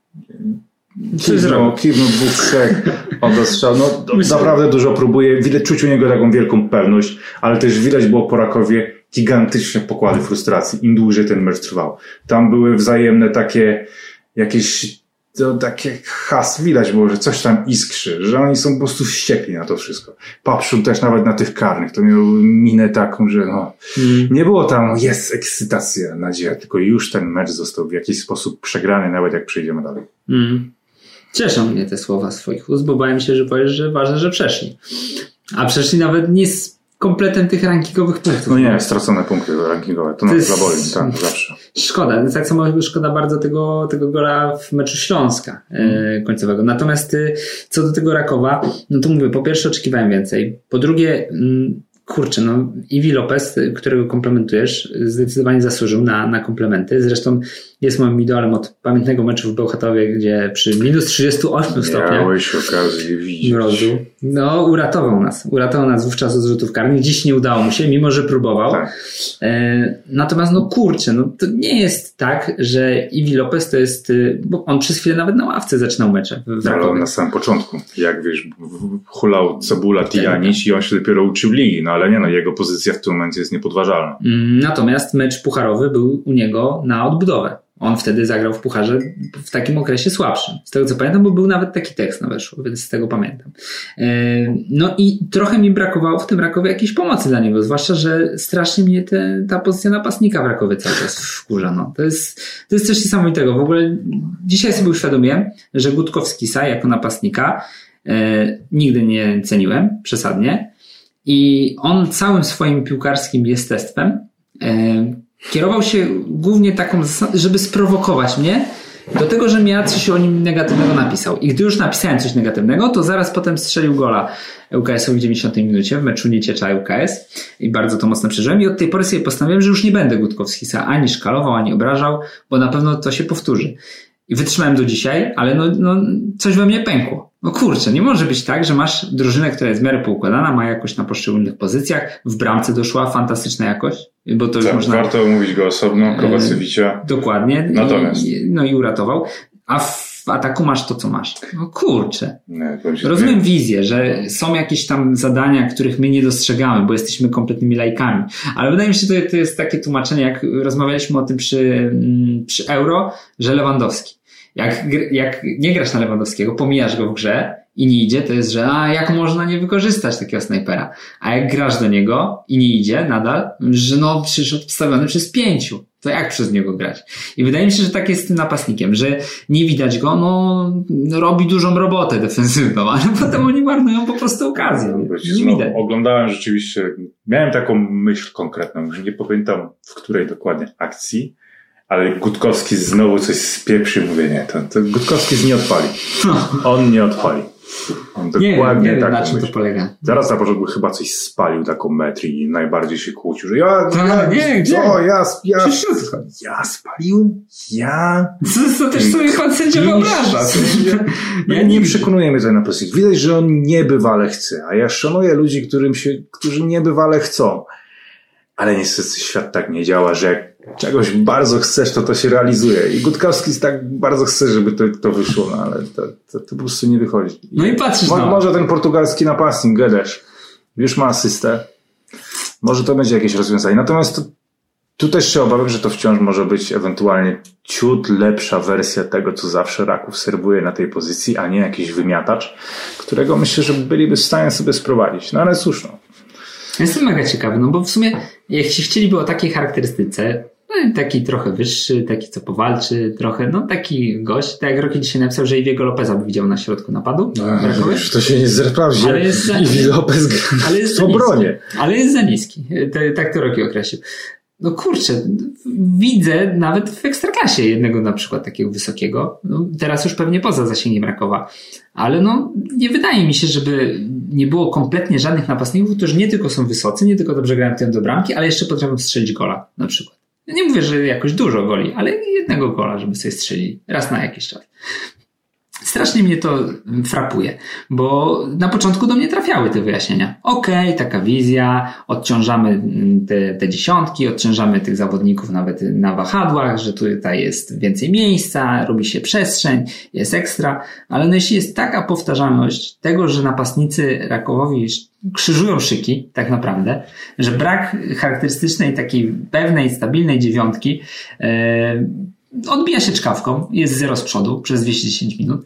zrobił. kiwnął, kiwnął dwóch, trzech, oddał strzał. No, naprawdę dużo próbuje. Widać, czuć u niego taką wielką pewność, ale też widać było po Rakowie gigantyczne pokłady frustracji, im dłużej ten mecz trwał. Tam były wzajemne takie jakieś to takie has, widać było, że coś tam iskrzy, że oni są po prostu wściekli na to wszystko. Papszun też nawet na tych karnych, to miał minę taką, że no, Mm. nie było tam, jest ekscytacja, nadzieja, tylko już ten mecz został w jakiś sposób przegrany, nawet jak przejdziemy dalej. Mm. Cieszą mnie te słowa swoich ust, bo bałem się, że powiesz, że ważne, że przeszli. A przeszli nawet nie z kompletem tych rankingowych punktów. No nie, stracone punkty rankingowe, to, To nas zaboli, tak, zawsze. Szkoda. Tak samo szkoda bardzo tego, tego gola w meczu Śląska e, końcowego. Natomiast y, co do tego Rakowa, no to mówię, po pierwsze oczekiwałem więcej. Po drugie, mm, kurczę, no Iwi Lopez, y, którego komplementujesz, zdecydowanie zasłużył na, na komplementy. Zresztą jest moim idolem od pamiętnego meczu w Bełchatowie, gdzie przy minus 38 stopniach Miałeś okazję widzieć. mrozu, no uratował nas. Uratował nas wówczas od rzutów karnych. Dziś nie udało mu się, mimo że próbował. Tak. E, natomiast no kurczę, no to nie jest tak, że Iwi Lopez to jest, y, bo on przez chwilę nawet na ławce zaczynał mecze w Ale on na samym początku, jak wiesz, hulał Cebula, Tijanić i on się dopiero uczył ligi, no ale nie no, jego pozycja w tym momencie jest niepodważalna. Mm, Natomiast mecz pucharowy był u niego na odbudowę. On wtedy zagrał w pucharze w takim okresie słabszym. Z tego co pamiętam, bo był nawet taki tekst na weszło, więc z tego pamiętam. E, No i trochę mi brakowało w tym Rakowie jakiejś pomocy dla niego, zwłaszcza, że strasznie mnie te, ta pozycja napastnika w Rakowie cały czas wkurza. No. To, jest, to jest coś niesamowitego. W ogóle dzisiaj sobie uświadomiłem, że Gutkowskisa jako napastnika e, nigdy nie ceniłem przesadnie i on całym swoim piłkarskim jestestwem e, kierował się głównie taką, żeby sprowokować mnie do tego, że ja coś o nim negatywnego napisał. I gdy już napisałem coś negatywnego, to zaraz potem strzelił gola UKS-owi w 90 minucie w meczu Nieciecza UKS i bardzo to mocno przeżyłem i od tej pory sobie postanowiłem, że już nie będę Gutkowskisa ani szkalował, ani obrażał, bo na pewno to się powtórzy. I wytrzymałem do dzisiaj, ale no, no coś we mnie pękło. No kurczę, nie może być tak, że masz drużynę, która jest w miarę poukładana, ma jakoś na poszczególnych pozycjach, w bramce doszła fantastyczna jakość, bo to już Tak, można... warto omówić go osobno, Kowacewicia. Dokładnie. Natomiast. I, no i uratował. A w ataku masz to, co masz. No kurczę. Ci, Rozumiem wizję, że są jakieś tam zadania, których my nie dostrzegamy, bo jesteśmy kompletnymi lajkami. Ale wydaje mi się, że to, to jest takie tłumaczenie, jak rozmawialiśmy o tym przy, mm, przy Euro, że Lewandowski. Jak, jak nie grasz na Lewandowskiego, pomijasz go w grze i nie idzie, to jest, że a jak można nie wykorzystać takiego snajpera. A jak grasz do niego i nie idzie nadal, że no przecież odstawiony przez pięciu. To jak przez niego grać? I wydaje mi się, że tak jest z tym napastnikiem, że nie widać go, no robi dużą robotę defensywną, ale potem oni marnują po prostu okazję. Wiesz, Nie no, widać. oglądałem rzeczywiście, miałem taką myśl konkretną, że nie pamiętam w której dokładnie akcji, ale Gutkowski znowu coś spieprzy, mówię nie, to, to Gutkowski nie odpali. No. On nie odpali. Nie wiem, nie taką na czym to polega. Zaraz na początku chyba coś spalił taką metr i najbardziej się kłócił, że ja, Tak, ja nie, gdzie? co, ja, ja, ja spaliłem? Ja? Co, co też sobie pan sędzia wyobraża? Ja nie nie przekonuje mnie to na prostych. Widać, że on niebywale chce, a ja szanuję ludzi, którym się, którzy niebywale chcą. Ale niestety świat tak nie działa, że jak czegoś bardzo chcesz, to to się realizuje. I Gutkowski tak bardzo chce, żeby to, to wyszło, no ale to, to, to po prostu nie wychodzi. No i patrzysz, Mo- no. Może ten portugalski napastnik, Gedesz, już ma asystę. Może to będzie jakieś rozwiązanie. Natomiast to, tu też się obawiam, że to wciąż może być ewentualnie ciut lepsza wersja tego, co zawsze Raków serwuje na tej pozycji, a nie jakiś wymiatacz, którego myślę, że byliby w stanie sobie sprowadzić. No ale cóż, no. Jestem mega ciekawy, no bo w sumie jak się chcieliby o takiej charakterystyce, i taki trochę wyższy, taki co powalczy, trochę, no taki gość, tak jak Rocky dzisiaj napisał, że Iwiego Lopeza by widział na środku napadu. Rakowy. to się nie sprawdzi. Ale jest za- I Lopez Ale jest w obronie. Ale jest za niski. Tak to Rocky określił. No kurczę, widzę nawet w Ekstraklasie jednego na przykład takiego wysokiego, no teraz już pewnie poza zasięgiem Rakowa, ale no nie wydaje mi się, żeby nie było kompletnie żadnych napastników, którzy nie tylko są wysocy, nie tylko dobrze grają do bramki, ale jeszcze potrafią strzelić gola na przykład. Nie mówię, że jakoś dużo goli, ale jednego gola, żeby sobie strzelili raz na jakiś czas. Strasznie mnie to frapuje, bo na początku do mnie trafiały te wyjaśnienia. Okej, taka wizja, odciążamy mm, te, te dziesiątki, odciążamy tych zawodników nawet na wahadłach, że tutaj jest więcej miejsca, robi się przestrzeń, jest ekstra, ale no jeśli jest taka powtarzalność tego, że napastnicy Rakowowi krzyżują szyki, tak naprawdę, że brak charakterystycznej takiej pewnej, stabilnej dziewiątki, e, odbija się czkawką, jest zero z przodu przez 210 minut,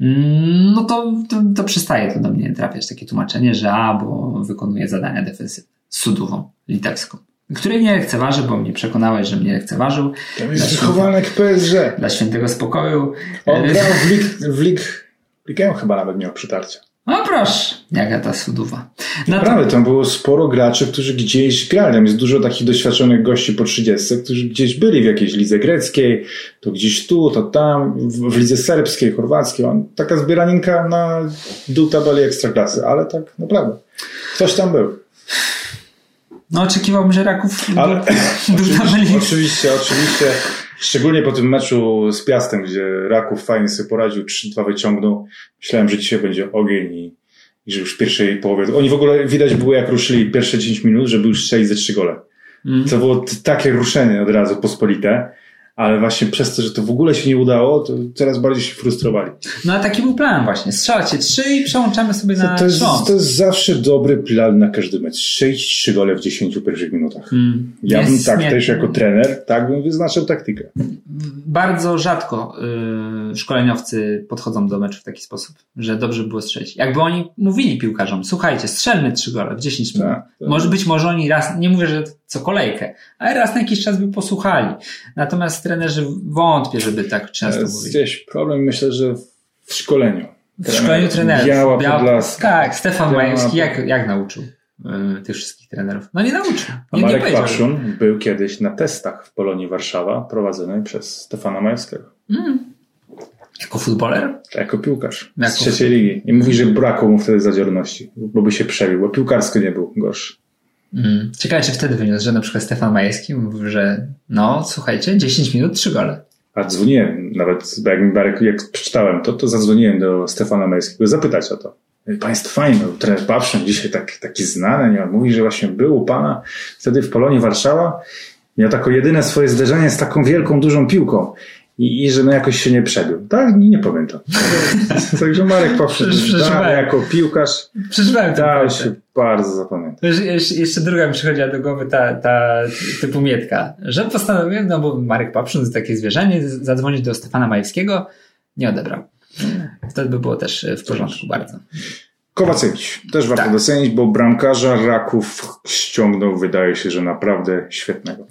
mm, no to, to, to przestaje to do mnie trafiać takie tłumaczenie, że a, bo wykonuje zadania defensywne Sudową litewską, której nie lekceważę, bo mnie przekonałeś, że mnie lekceważył Tam jest wychowanek PSG. dla świętego spokoju. On grał w lig, w lig, ligę chyba nawet miał przytarcia. No proszę, jaka ta Sudowa. To, Naprawdę, tam było sporo graczy, którzy gdzieś grali. Tam jest dużo takich doświadczonych gości po 30, którzy gdzieś byli w jakiejś lidze greckiej, to gdzieś tu, to tam, w, lidze serbskiej, chorwackiej. Taka zbieraninka na dół tabeli ekstraklasy, ale tak naprawdę. Ktoś tam był. no oczekiwałbym, że Raków Ale do, do tabeli oczywiście, oczywiście, oczywiście, szczególnie po tym meczu z Piastem, gdzie Raków fajnie sobie poradził, 3-2 wyciągnął. Myślałem, że dzisiaj będzie ogień i, i że już w pierwszej połowie. Oni w ogóle widać było, jak ruszyli pierwsze 10 minut, żeby już strzelić ze 3 gole. Mm. To było takie ruszenie od razu pospolite, ale właśnie przez to, że to w ogóle się nie udało, to coraz bardziej się frustrowali. No a taki był plan właśnie. Strzelacie trzy i przełączamy sobie na To jest, Śląsk. to jest zawsze dobry plan na każdy mecz. Strzelić 3 gole w 10 pierwszych minutach. Mm. Ja bym Jest tak też jako trener, tak bym wyznaczył taktykę. Bardzo rzadko y, szkoleniowcy podchodzą do meczu w taki sposób, że dobrze by było strzelić. Jakby oni mówili piłkarzom, słuchajcie, strzelmy trzy gole w 10 minut. Tak, tak. Może być może oni raz, nie mówię, że co kolejkę, ale raz na jakiś czas by posłuchali. Natomiast trenerzy wątpię, żeby tak To często jest mówili. gdzieś problem, myślę, że w szkoleniu. W szkoleniu trenerów. Biała Biała- Podlaska. Tak, Stefan Biała Majewski jak, jak nauczył y, tych wszystkich trenerów? No nie nauczył. Nie, nie Marek. Paszun był kiedyś na testach w Polonii Warszawa, prowadzonej przez Stefana Majewskiego. Mm. Jako futboler? Jako piłkarz Jako z trzeciej ligi. I mówi, że brakło mu wtedy zadziorności, bo by się przebił, bo piłkarsko nie był gorszy. Mm. Ciekawe, czy wtedy wyniósł, że na przykład Stefan Majewski mówił, że no słuchajcie, 10 minut, 3 gole. A dzwoniłem, nawet jak, mi Marek, jak przeczytałem to, to zadzwoniłem do Stefana Majewskiego zapytać o to. Państwo fajnie, no, trener Papszyn dzisiaj tak, taki znany, nie? Mówi, że właśnie był u pana wtedy w Polonii Warszawa. Miał tako jedyne swoje zderzenie z taką wielką, dużą piłką. I, i że no jakoś się nie przebił. Tak? Nie, nie pamiętam. Także Marek Przecież- przecież da, jako piłkarz Przeżywałem dał projekt. się bardzo zapamiętać. Jeszcze- druga mi przychodziła do głowy ta, ta typu Mietka, że postanowiłem, no bo Marek Papszyn to takie zwierzenie, z- zadzwonić do Stefana Majewskiego, nie odebrał. Wtedy by było też e, w porządku bardzo. Kowacyewicz. Też warto Tak. docenić, bo bramkarza Raków ściągnął, wydaje się, że naprawdę świetnego.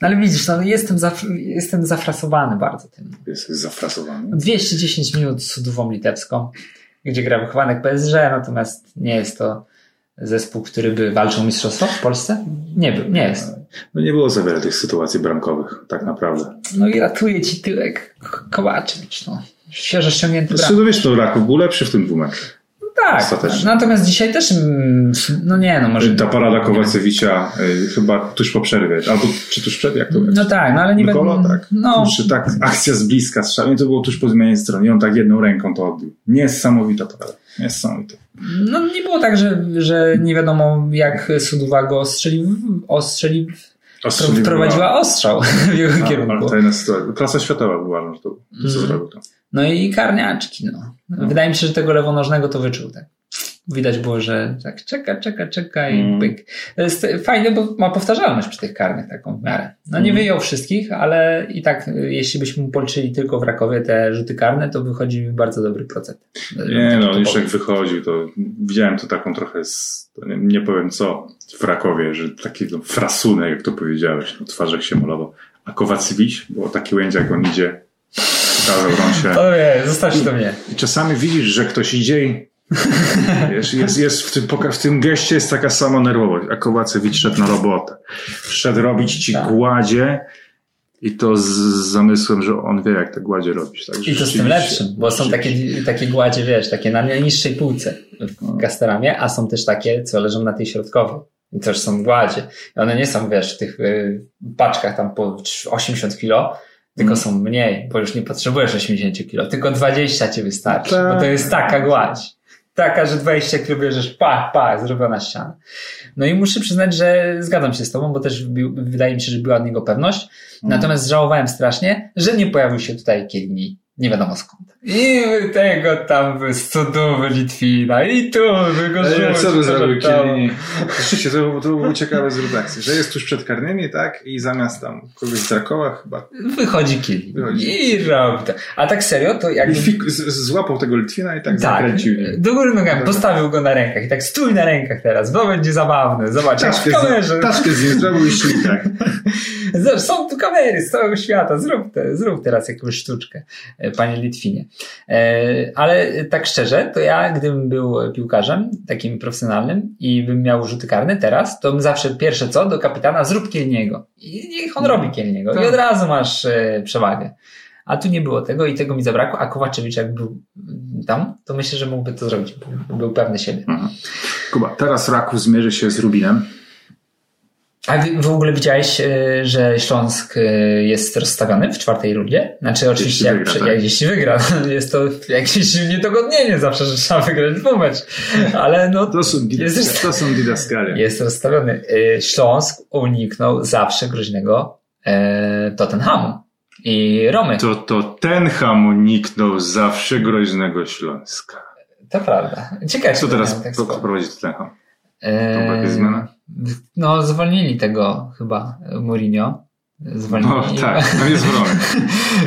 No ale widzisz, no, jestem, zaf jestem zafrasowany bardzo tym. Jest zafrasowany. 210 minut z Sudową Litewską, gdzie gra wychowanek PSG, natomiast nie jest to zespół, który by walczył o mistrzostwo w Polsce? Nie był, nie jest. No nie było za wiele tych sytuacji bramkowych, tak naprawdę. No i ratuje ci tyłek Kołaczewicz, no. Świeżo ściągnięty brak. Zresztą wiesz, to Raków był lepszy w tym dwumeczu. Tak. Ostatecznie. Natomiast dzisiaj też, mm, no nie, no może... Ta parada Kowacewicza y, chyba tuż po przerwie, albo czy tuż przed, jak to? No tak, no ale nie Nikola, będę... tak. No, Kurczę, tak, akcja z bliska strzał. I to było tuż po zmianie strony. I on tak jedną ręką to odbił. Niesamowita parada. Niesamowita. no nie było tak, że, że nie wiadomo jak Suduwa go ostrzelił, ostrzelił Ostrzeliwała. wprowadziła ostrzał w jego A, Ale kierunku. Klasa światowa była, no to co Mhm. zrobił to. No i karniaczki, no. Wydaje mi się, że tego lewonożnego to wyczuł, tak. Widać było, że tak czeka, czeka, czeka i Mm. pyk. Jest fajne, bo ma powtarzalność przy tych karnych taką w miarę. No nie Mm. wyjął wszystkich, ale i tak y, jeśli byśmy policzyli tylko w Rakowie te rzuty karne, to wychodzi mi bardzo dobry procent. Nie no, już jak wychodził, to widziałem to taką trochę, z, nie, nie powiem co, w Rakowie, że taki no, frasunek, jak to powiedziałeś, no, twarzach się malował. A Kowacewicz, było taki łędź, jak on idzie, pokazał rąsie. O nie, zostawcie to mnie. I czasami widzisz, że ktoś idzie i wiesz, jest, jest w, tym, w tym geście jest taka sama nerwowość. A Kowacewicz szedł na robotę. Szedł robić ci Tak. gładzie i to z, zamysłem, że on wie, jak te gładzie robić. Także I to z tym lepszym, bo są takie, takie gładzie, wiesz, takie na najniższej półce w Casteramie, a są też takie, co leżą na tej środkowej. I też są gładzie. I one nie są, wiesz, w tych y, paczkach tam po 80 kilo, tylko Mm. są mniej, bo już nie potrzebujesz 80 kilo, tylko 20 ci wystarczy, Tak. bo to jest taka gładź. Taka, że 20 kilo bierzesz, pa, pa, zrobiona ściana. No i muszę przyznać, że zgadzam się z tobą, bo też wydaje mi się, że była od niego pewność. Mm. Natomiast żałowałem strasznie, że nie pojawił się tutaj Kielini. Nie wiadomo skąd. I tego tam z cudów Litwina i tu by go Ale rzucił, co by zrobił. Kielini? Rzeczywiście, to, był- to był ciekawy zwrot akcji, że jest tuż przed karnymi, tak? I zamiast tam kogoś z Rakowa chyba Wychodzi Kielin. Wychodzi. I robi to. A tak serio, to i jakby... fik, z, złapał tego Litwina i tak, zakręcił. nim. do góry nogami, postawił go na rękach i tak stój na rękach teraz, bo będzie zabawne, zobacz, jak w Taszkę kamerze. z, taszkę z nim zrobił i szli tak. Są tu kamery z całego świata, zrób, te, zrób teraz jakąś sztuczkę, e, panie Litwinie. E, ale tak szczerze, to ja, gdybym był piłkarzem takim profesjonalnym i bym miał rzuty karne teraz, to bym zawsze pierwsze co, do kapitana zrób Kielniego. I niech on robi Kielniego. I Tak. od razu masz e, przewagę. A tu nie było tego i tego mi zabrakło, a Kowaczewicz jak był tam, to myślę, że mógłby to zrobić. Był- Był pewny siebie. Mhm. Kuba, teraz Raków zmierzy się z Rubinem. A w ogóle widziałeś, e, że Śląsk e, jest rozstawiony w czwartej rundzie? Znaczy oczywiście jak, wygra, tak. jak jeśli wygra. Jest to jakieś niedogodnienie zawsze, że trzeba wygrać dwóch mecz. Ale no To są, Jest- to są didaskalia. jest rozstawiony. E, Śląsk uniknął zawsze groźnego Tottenhamu i Romy. To, To, to ten ham uniknął zawsze groźnego Śląska. prawda. Ciekawe, Co teraz tak prowadzi ten ham? E, Dobra, jakaś zmiana? No zwolnili tego chyba Mourinho. Zwolnili. No tak, no jest wrony.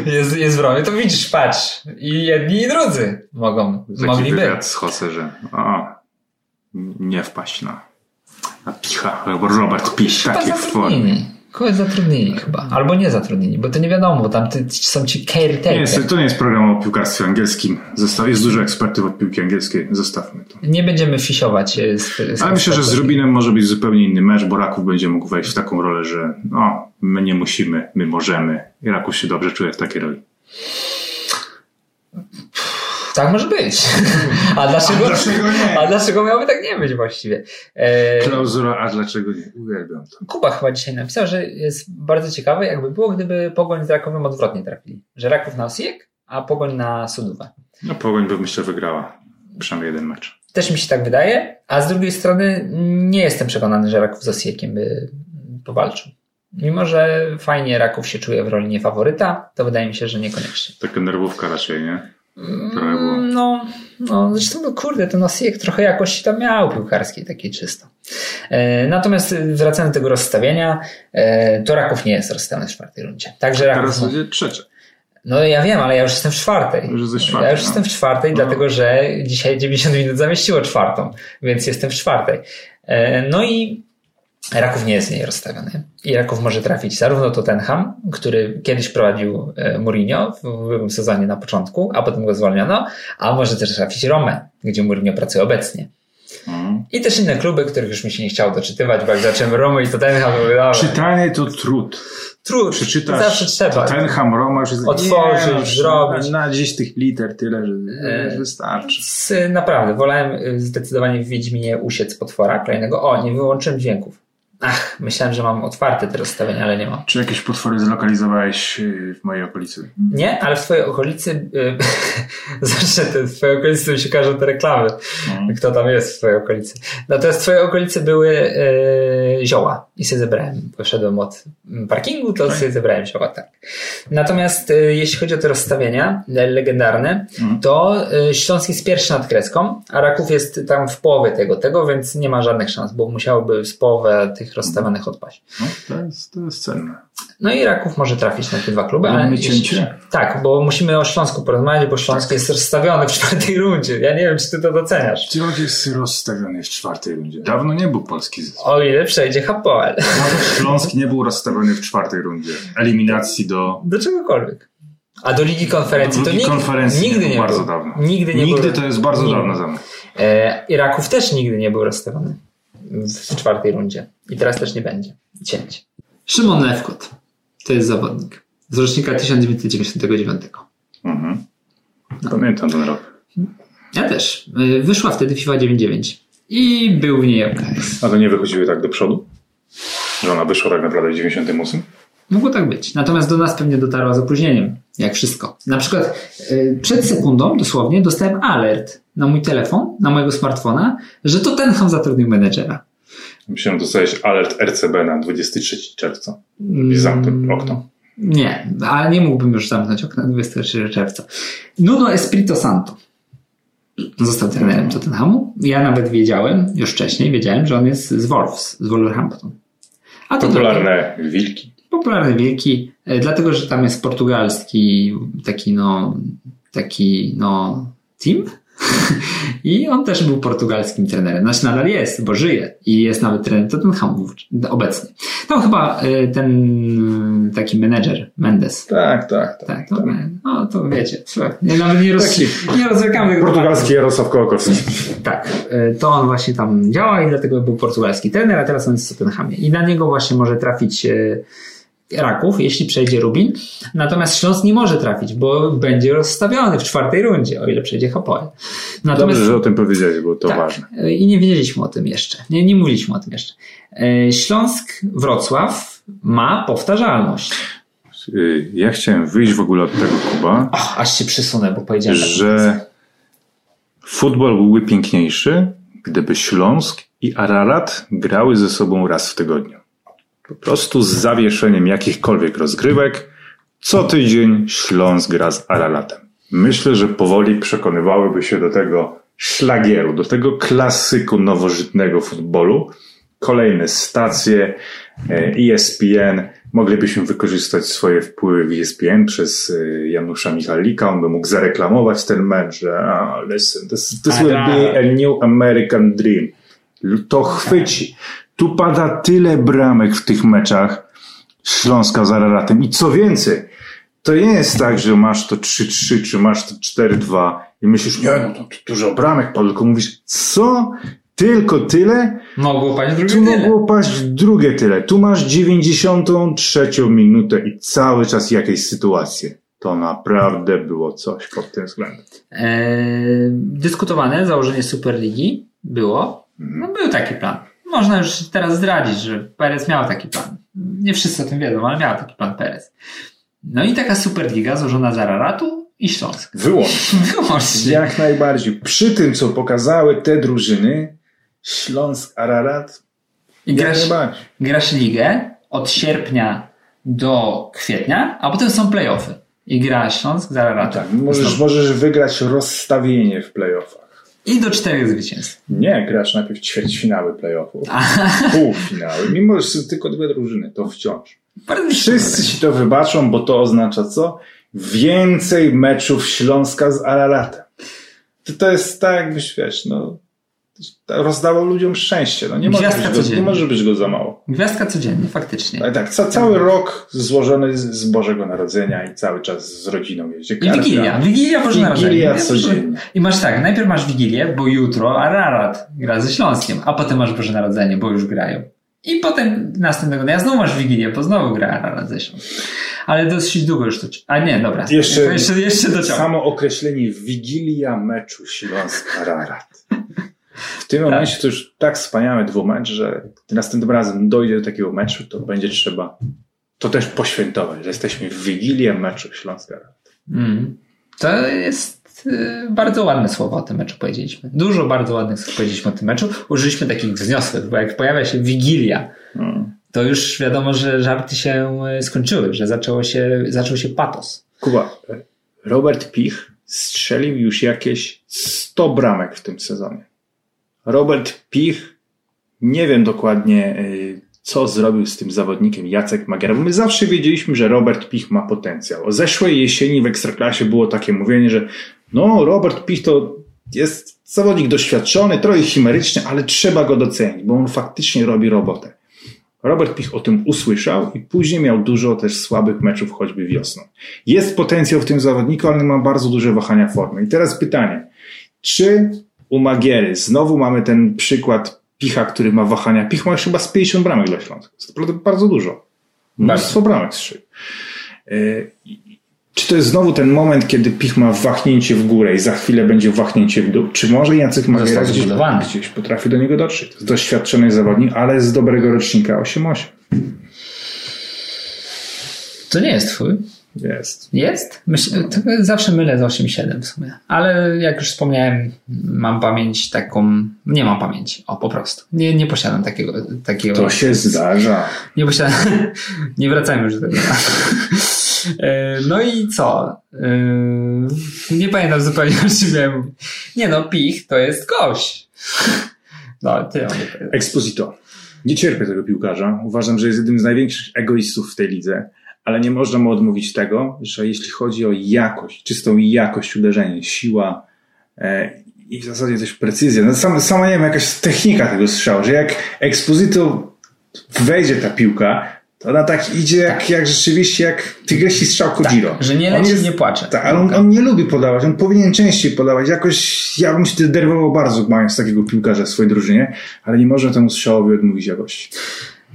jest, jest w Romie, to widzisz, patrz. I jedni i drudzy mogą, Taki mogliby. wywiad z Jose, że o, nie wpaść na, na picha, Robert Pisz, Chyba taki w formie. Kogoś zatrudnili chyba. Albo nie zatrudnieni, bo to nie wiadomo, bo tam są ci Nie caretaker. jest, to nie jest program o piłkarstwie angielskim. Zostaw, jest dużo ekspertów od piłki angielskiej. Zostawmy to. Nie będziemy fisiować e, z, z Ale myślę, że z. Rubinem może być zupełnie inny mecz, bo Raków będzie mógł wejść w taką rolę, że no, my nie musimy, my możemy. I Raków się dobrze czuje w takiej roli. Tak może być. A dlaczego, A dlaczego nie? A dlaczego miałoby tak nie być właściwie? E, Klauzura, a dlaczego nie? Uwielbiam to. Kuba chyba dzisiaj napisał, że jest bardzo ciekawe, jakby było, gdyby Pogoń z Rakowem odwrotnie trafili. Że Raków na Osijek, a Pogoń na Sudówę. No Pogoń by myślę wygrała. Przynajmniej jeden mecz. Też mi się tak wydaje, a z drugiej strony nie jestem przekonany, że Raków z Osijkiem by powalczył. Mimo, że fajnie Raków się czuje w roli niefaworyta, to wydaje mi się, że niekoniecznie. Taka nerwówka raczej, nie? Mm, No, no zresztą, no kurde, ten Osijek trochę jakości tam miał piłkarskiej, takiej czysto. E, natomiast wracając do tego rozstawienia, e, to Raków nie jest rozstawiony w czwartej rundzie. Także Raków, Teraz będzie trzecie. no ja wiem, ale ja już jestem w czwartej. Już jesteś w ja czwartej, już no. jestem w czwartej, No. dlatego że dzisiaj 90 minut zamieściło czwartą, więc jestem w czwartej. E, No i Raków nie jest niej rozstawiony. I Raków może trafić zarówno Tottenham, który kiedyś prowadził e, Mourinho w ubiegłym sezonie na początku, a potem go zwolniono, a może też trafić Romę, gdzie Mourinho pracuje obecnie. Mhm. I też inne kluby, których już mi się nie chciało doczytywać, bo jak zacząłem Romy i Tottenham, to dobra, Czytanie to trud. trud, Przeczytasz zawsze trzeba. Tottenham, Roma, już jest... Otworzyć, Nie, no, zrobić. Na, na dziś tych liter tyle, że E, wystarczy. Z, naprawdę, wolałem y, zdecydowanie w Wiedźminie usiec potwora kolejnego. O, nie wyłączyłem dźwięków. Ach, myślałem, że mam otwarte te rozstawienia, ale nie mam. Czy jakieś potwory zlokalizowałeś y, w mojej okolicy? Nie, ale w twojej okolicy, y, zawsze te, w twojej okolicy mi się każą te reklamy, Mhm. kto tam jest w twojej okolicy. Natomiast w twojej okolicy były y, zioła i sobie zebrałem. Poszedłem od mm, parkingu, to sobie zebrałem zioła, tak. Natomiast y, jeśli chodzi o te rozstawienia le- legendarne, Mhm. to y, Śląsk jest pierwszy nad Kreską, a Raków jest tam w połowie tego, tego, więc nie ma żadnych szans, bo musiałoby z połowę tych rozstawionych odpaść. No, to, jest, to jest cenne. No i Raków może trafić na te dwa kluby. Robimy ale cięcie? Tak, bo musimy o Śląsku porozmawiać, bo Śląsk Tak. jest rozstawiony w czwartej rundzie. Ja nie wiem, czy ty to doceniasz. Śląsk jest rozstawiony w czwartej rundzie. Dawno nie był polski zespół. O ile przejdzie Hapoel. Nawet Śląsk nie był rozstawiony w czwartej rundzie. Eliminacji do... Do czegokolwiek. A do Ligi Konferencji do to Ligi nigdy, konferencji nigdy nie nie było bardzo był. dawno. Nigdy nie Nigdy był. to jest bardzo Nigdy. dawno za mną. E, Iraków też nigdy nie był rozstawiony w czwartej rundzie. I teraz też nie będzie. Cięcie. Szymon Lewkot. To jest zawodnik. Z rocznika 1999. Mhm. Pamiętam ten rok. Ja też. E, Wyszła wtedy FIFA 99. I był w niej OKS. A to nie wychodziły tak do przodu? Że ona wyszła tak naprawdę w 98? Mogło tak być. Natomiast do nas pewnie dotarła z opóźnieniem, jak wszystko. Na przykład y, przed sekundą dosłownie dostałem alert na mój telefon, na mojego smartfona, że to Tenham zatrudnił menedżera. Myślałem, dostałeś alert RCB na 23 czerwca. I zamknął okno. Nie, ale nie mógłbym już zamknąć okna 23 czerwca. Nuno Espirito Santo został trenerem Tottenhamu. Ja nawet wiedziałem, już wcześniej wiedziałem, że on jest z Wolves, z Wolverhampton. A to Popularne wilki. popularny wielki, e, dlatego że tam jest portugalski taki no, taki no team i on też był portugalskim trenerem. Znaczy nadal jest, bo żyje i jest nawet trenerem Tottenhamu obecnie. Tam chyba e, ten e, taki menedżer Mendes. Tak, tak, tak. Tak, to, no to wiecie, słuchaj, nie, nawet nie, roz, nie rozwlekamy tego Portugalski Jarosław Kołakowski. tak, y, to on właśnie tam działa i dlatego był portugalski trener, a teraz on jest w Tottenhamie. I na niego właśnie może trafić y, Raków, jeśli przejdzie Rubin. Natomiast Śląsk nie może trafić, bo będzie rozstawiony w czwartej rundzie, o ile przejdzie Hapoel. Natomiast Dobrze, że o tym powiedziałeś, bo to tak, ważne. I nie wiedzieliśmy o tym jeszcze. Nie, nie mówiliśmy o tym jeszcze. Y, Śląsk, Wrocław ma powtarzalność. Y, Ja chciałem wyjść w ogóle od tego, Kuba, Och, aż się przysunę, bo powiedziałem że futbol byłby piękniejszy, gdyby Śląsk i Ararat grały ze sobą raz w tygodniu. Po prostu z zawieszeniem jakichkolwiek rozgrywek. Co tydzień Śląsk gra z Araratem. Myślę, że powoli przekonywałyby się do tego szlagieru, do tego klasyku nowożytnego futbolu. Kolejne stacje, e, ESPN. Moglibyśmy wykorzystać swoje wpływy w ESPN przez e, Janusza Michalika. On by mógł zareklamować ten mecz, że ah, listen, this, this will be a new American dream. To chwyci. Tu pada tyle bramek w tych meczach Śląska z Araratem. I co więcej, to nie jest tak, że masz to 3-3, czy masz to 4-2 i myślisz, nie, no to, dużo bramek, padło, tylko mówisz, co? Tylko tyle? Mogło paść drugie Tu tyle. mogło paść drugie tyle. Tu masz 93 minutę i cały czas jakieś sytuacje. To naprawdę było coś pod tym względem. Eee, dyskutowane założenie Superligi było. No był taki plan. Można już teraz zdradzić, że Perez miał taki plan. Nie wszyscy o tym wiedzą, ale miał taki plan Perez. No i taka Superliga złożona z Araratu i Śląsk. Wyłącznie. Wyłącznie. Jak najbardziej. Przy tym, co pokazały te drużyny, Śląsk, Ararat, I grasz, grasz ligę od sierpnia do kwietnia, a potem są playoffy. I gra Śląsk z Araratem. Tak, możesz, możesz wygrać rozstawienie w playoffach. I do czterech zwycięstw. Nie, grasz najpierw ćwierćfinały playoffów, półfinały. Mimo, że są tylko dwie drużyny, to wciąż. Bardzo Wszyscy ci to wybaczą, bo to oznacza co? Więcej meczów Śląska z Araratem. To, to jest tak, jakbyś wiesz, no, rozdawał ludziom szczęście. No nie, może Gwiazdka być go, nie może być go za mało. Gwiazdka codziennie, faktycznie. Ale tak, ca, cały rok złożony z, Bożego Narodzenia i cały czas z rodziną jeździ. I Wigilia. Wigilia Boże Narodzenie. Wigilia Nie? codziennie. I masz tak, najpierw masz Wigilię, bo jutro Ararat gra ze Śląskiem, a potem masz Boże Narodzenie, bo już grają. I potem następnego dnia znowu masz Wigilię, bo znowu gra Ararat ze Śląskiem. Ale dosyć długo już to... A nie, dobra. Jeszcze- jeszcze, jeszcze dociągnę. Samo określenie Wigilia meczu Śląsk-Ararat. W tym momencie to już tak wspaniały dwumecz, że gdy następnym razem dojdzie do takiego meczu, to będzie trzeba to też poświętować, że jesteśmy w Wigilię meczu Śląsk-Ararat. Mm. To jest y, bardzo ładne słowo o tym meczu powiedzieliśmy. Dużo bardzo ładnych słów powiedzieliśmy o tym meczu. Użyliśmy takich wzniosłych, bo jak pojawia się Wigilia, Mm. to już wiadomo, że żarty się y, skończyły, że zaczęło się, zaczął się patos. Kuba, Robert Pich strzelił już jakieś 100 bramek w tym sezonie. Robert Pich, nie wiem dokładnie, y, co zrobił z tym zawodnikiem Jacek Magiera, bo my zawsze wiedzieliśmy, że Robert Pich ma potencjał. O zeszłej jesieni w Ekstraklasie było takie mówienie, że no, Robert Pich to jest zawodnik doświadczony, trochę chimeryczny, ale trzeba go docenić, bo on faktycznie robi robotę. Robert Pich o tym usłyszał i później miał dużo też słabych meczów, choćby wiosną. Jest potencjał w tym zawodniku, ale ma bardzo duże wahania formy. I teraz pytanie, czy u Magiery znowu mamy ten przykład Picha, który ma wahania? Pich ma chyba z 50 bramek dla Śląska. To bardzo dużo. Mnóstwo bramek strzelił. Yy, Czy to jest znowu ten moment, kiedy Pich ma wahnięcie w górę i za chwilę będzie wahnięcie w dół? Czy może Jacek Magiera gdzieś, gdzieś potrafi do niego dotrzeć? To jest doświadczony zawodnik, ale z dobrego rocznika 8-8. To nie jest twój. Jest. Jest? To zawsze mylę z 8,7 w sumie. Ale jak już wspomniałem, mam pamięć taką. Nie mam pamięci. O, po prostu. Nie, nie posiadam takiego. takiego To się zdarza. Nie posiadam. nie wracajmy już do tego. E, No i co? E, Nie pamiętam zupełnie o czym miałem. Nie no, Pich to jest gość. No, ty powiedzieć. Exposito. Nie cierpię tego piłkarza. Uważam, że jest jednym z największych egoistów w tej lidze, ale nie można mu odmówić tego, że jeśli chodzi o jakość, czystą jakość uderzenia, siła e, i w zasadzie też precyzja, no sama, sama nie wiem, jakaś technika tego strzału, że jak Exposito wejdzie ta piłka, to ona tak idzie jak, jak rzeczywiście jak tygrysi strzał Kojiro. Tak, że nie On leci, jest- nie płacze. Tak, ale on, on nie lubi podawać, on powinien częściej podawać. Jakoś ja bym się denerwował bardzo, mając takiego piłkarza w swojej drużynie, ale nie można temu strzałowi odmówić jakości.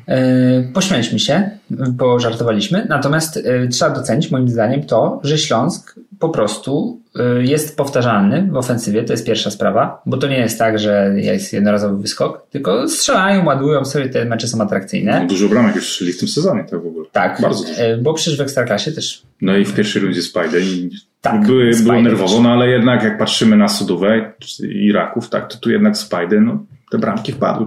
E, Pośmialiśmy się, bo żartowaliśmy, natomiast e, trzeba docenić moim zdaniem to, że Śląsk po prostu e, jest powtarzalny w ofensywie, to jest pierwsza sprawa, bo to nie jest tak, że jest jednorazowy wyskok, tylko strzelają, ładują sobie, te mecze są atrakcyjne. Dużo bramek już strzeli w tym sezonie, tak w ogóle. Tak, Bardzo dużo. bo przecież w Ekstraklasie też No i w pierwszej rundzie Spider i Tak, były, było nerwowo, no ale jednak jak patrzymy na Sudówę i Raków, tak, to tu jednak Spider, no te bramki wpadły.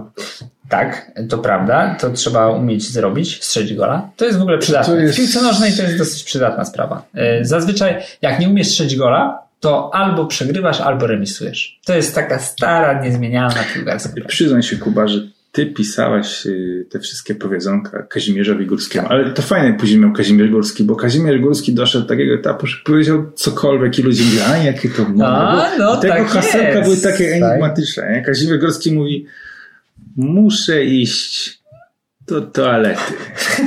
Tak, to prawda, to trzeba umieć zrobić, strzelić gola. To jest w ogóle przydatne. To jest- W piłce nożnej to jest dosyć przydatna sprawa. E, Zazwyczaj, jak nie umiesz strzelić gola, to albo przegrywasz, albo remisujesz. To jest taka stara, niezmienialna piłkarska. Przyznaj się, Kuba, że ty pisałeś y, te wszystkie powiedzonka Kazimierzowi Górskiemu, ale to fajne później miał Kazimierz Górski, bo Kazimierz Górski doszedł do takiego etapu, że powiedział cokolwiek i ludzie mówili, a jakie to mądre. A, Bo no tego tak hasełka były takie Tak. enigmatyczne. Nie? Kazimierz Górski mówi, muszę iść do toalety.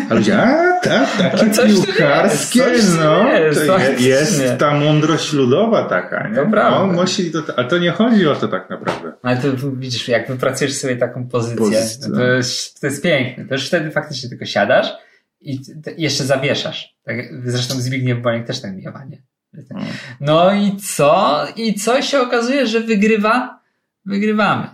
A ludzie, a tak, takie coś piłkarskie, jest, no, jest, to je- faktycznie. jest ta mądrość ludowa taka, nie? To prawda. No, musi to, ale to nie chodzi o to tak naprawdę. Ale to widzisz, jak wypracujesz sobie taką pozycję, to, jest, to jest piękne. To już wtedy faktycznie tylko siadasz i jeszcze zawieszasz. Tak, zresztą Zbigniew Boniek też tak miewa, nie? No i co? I co się okazuje, że wygrywa? Wygrywamy.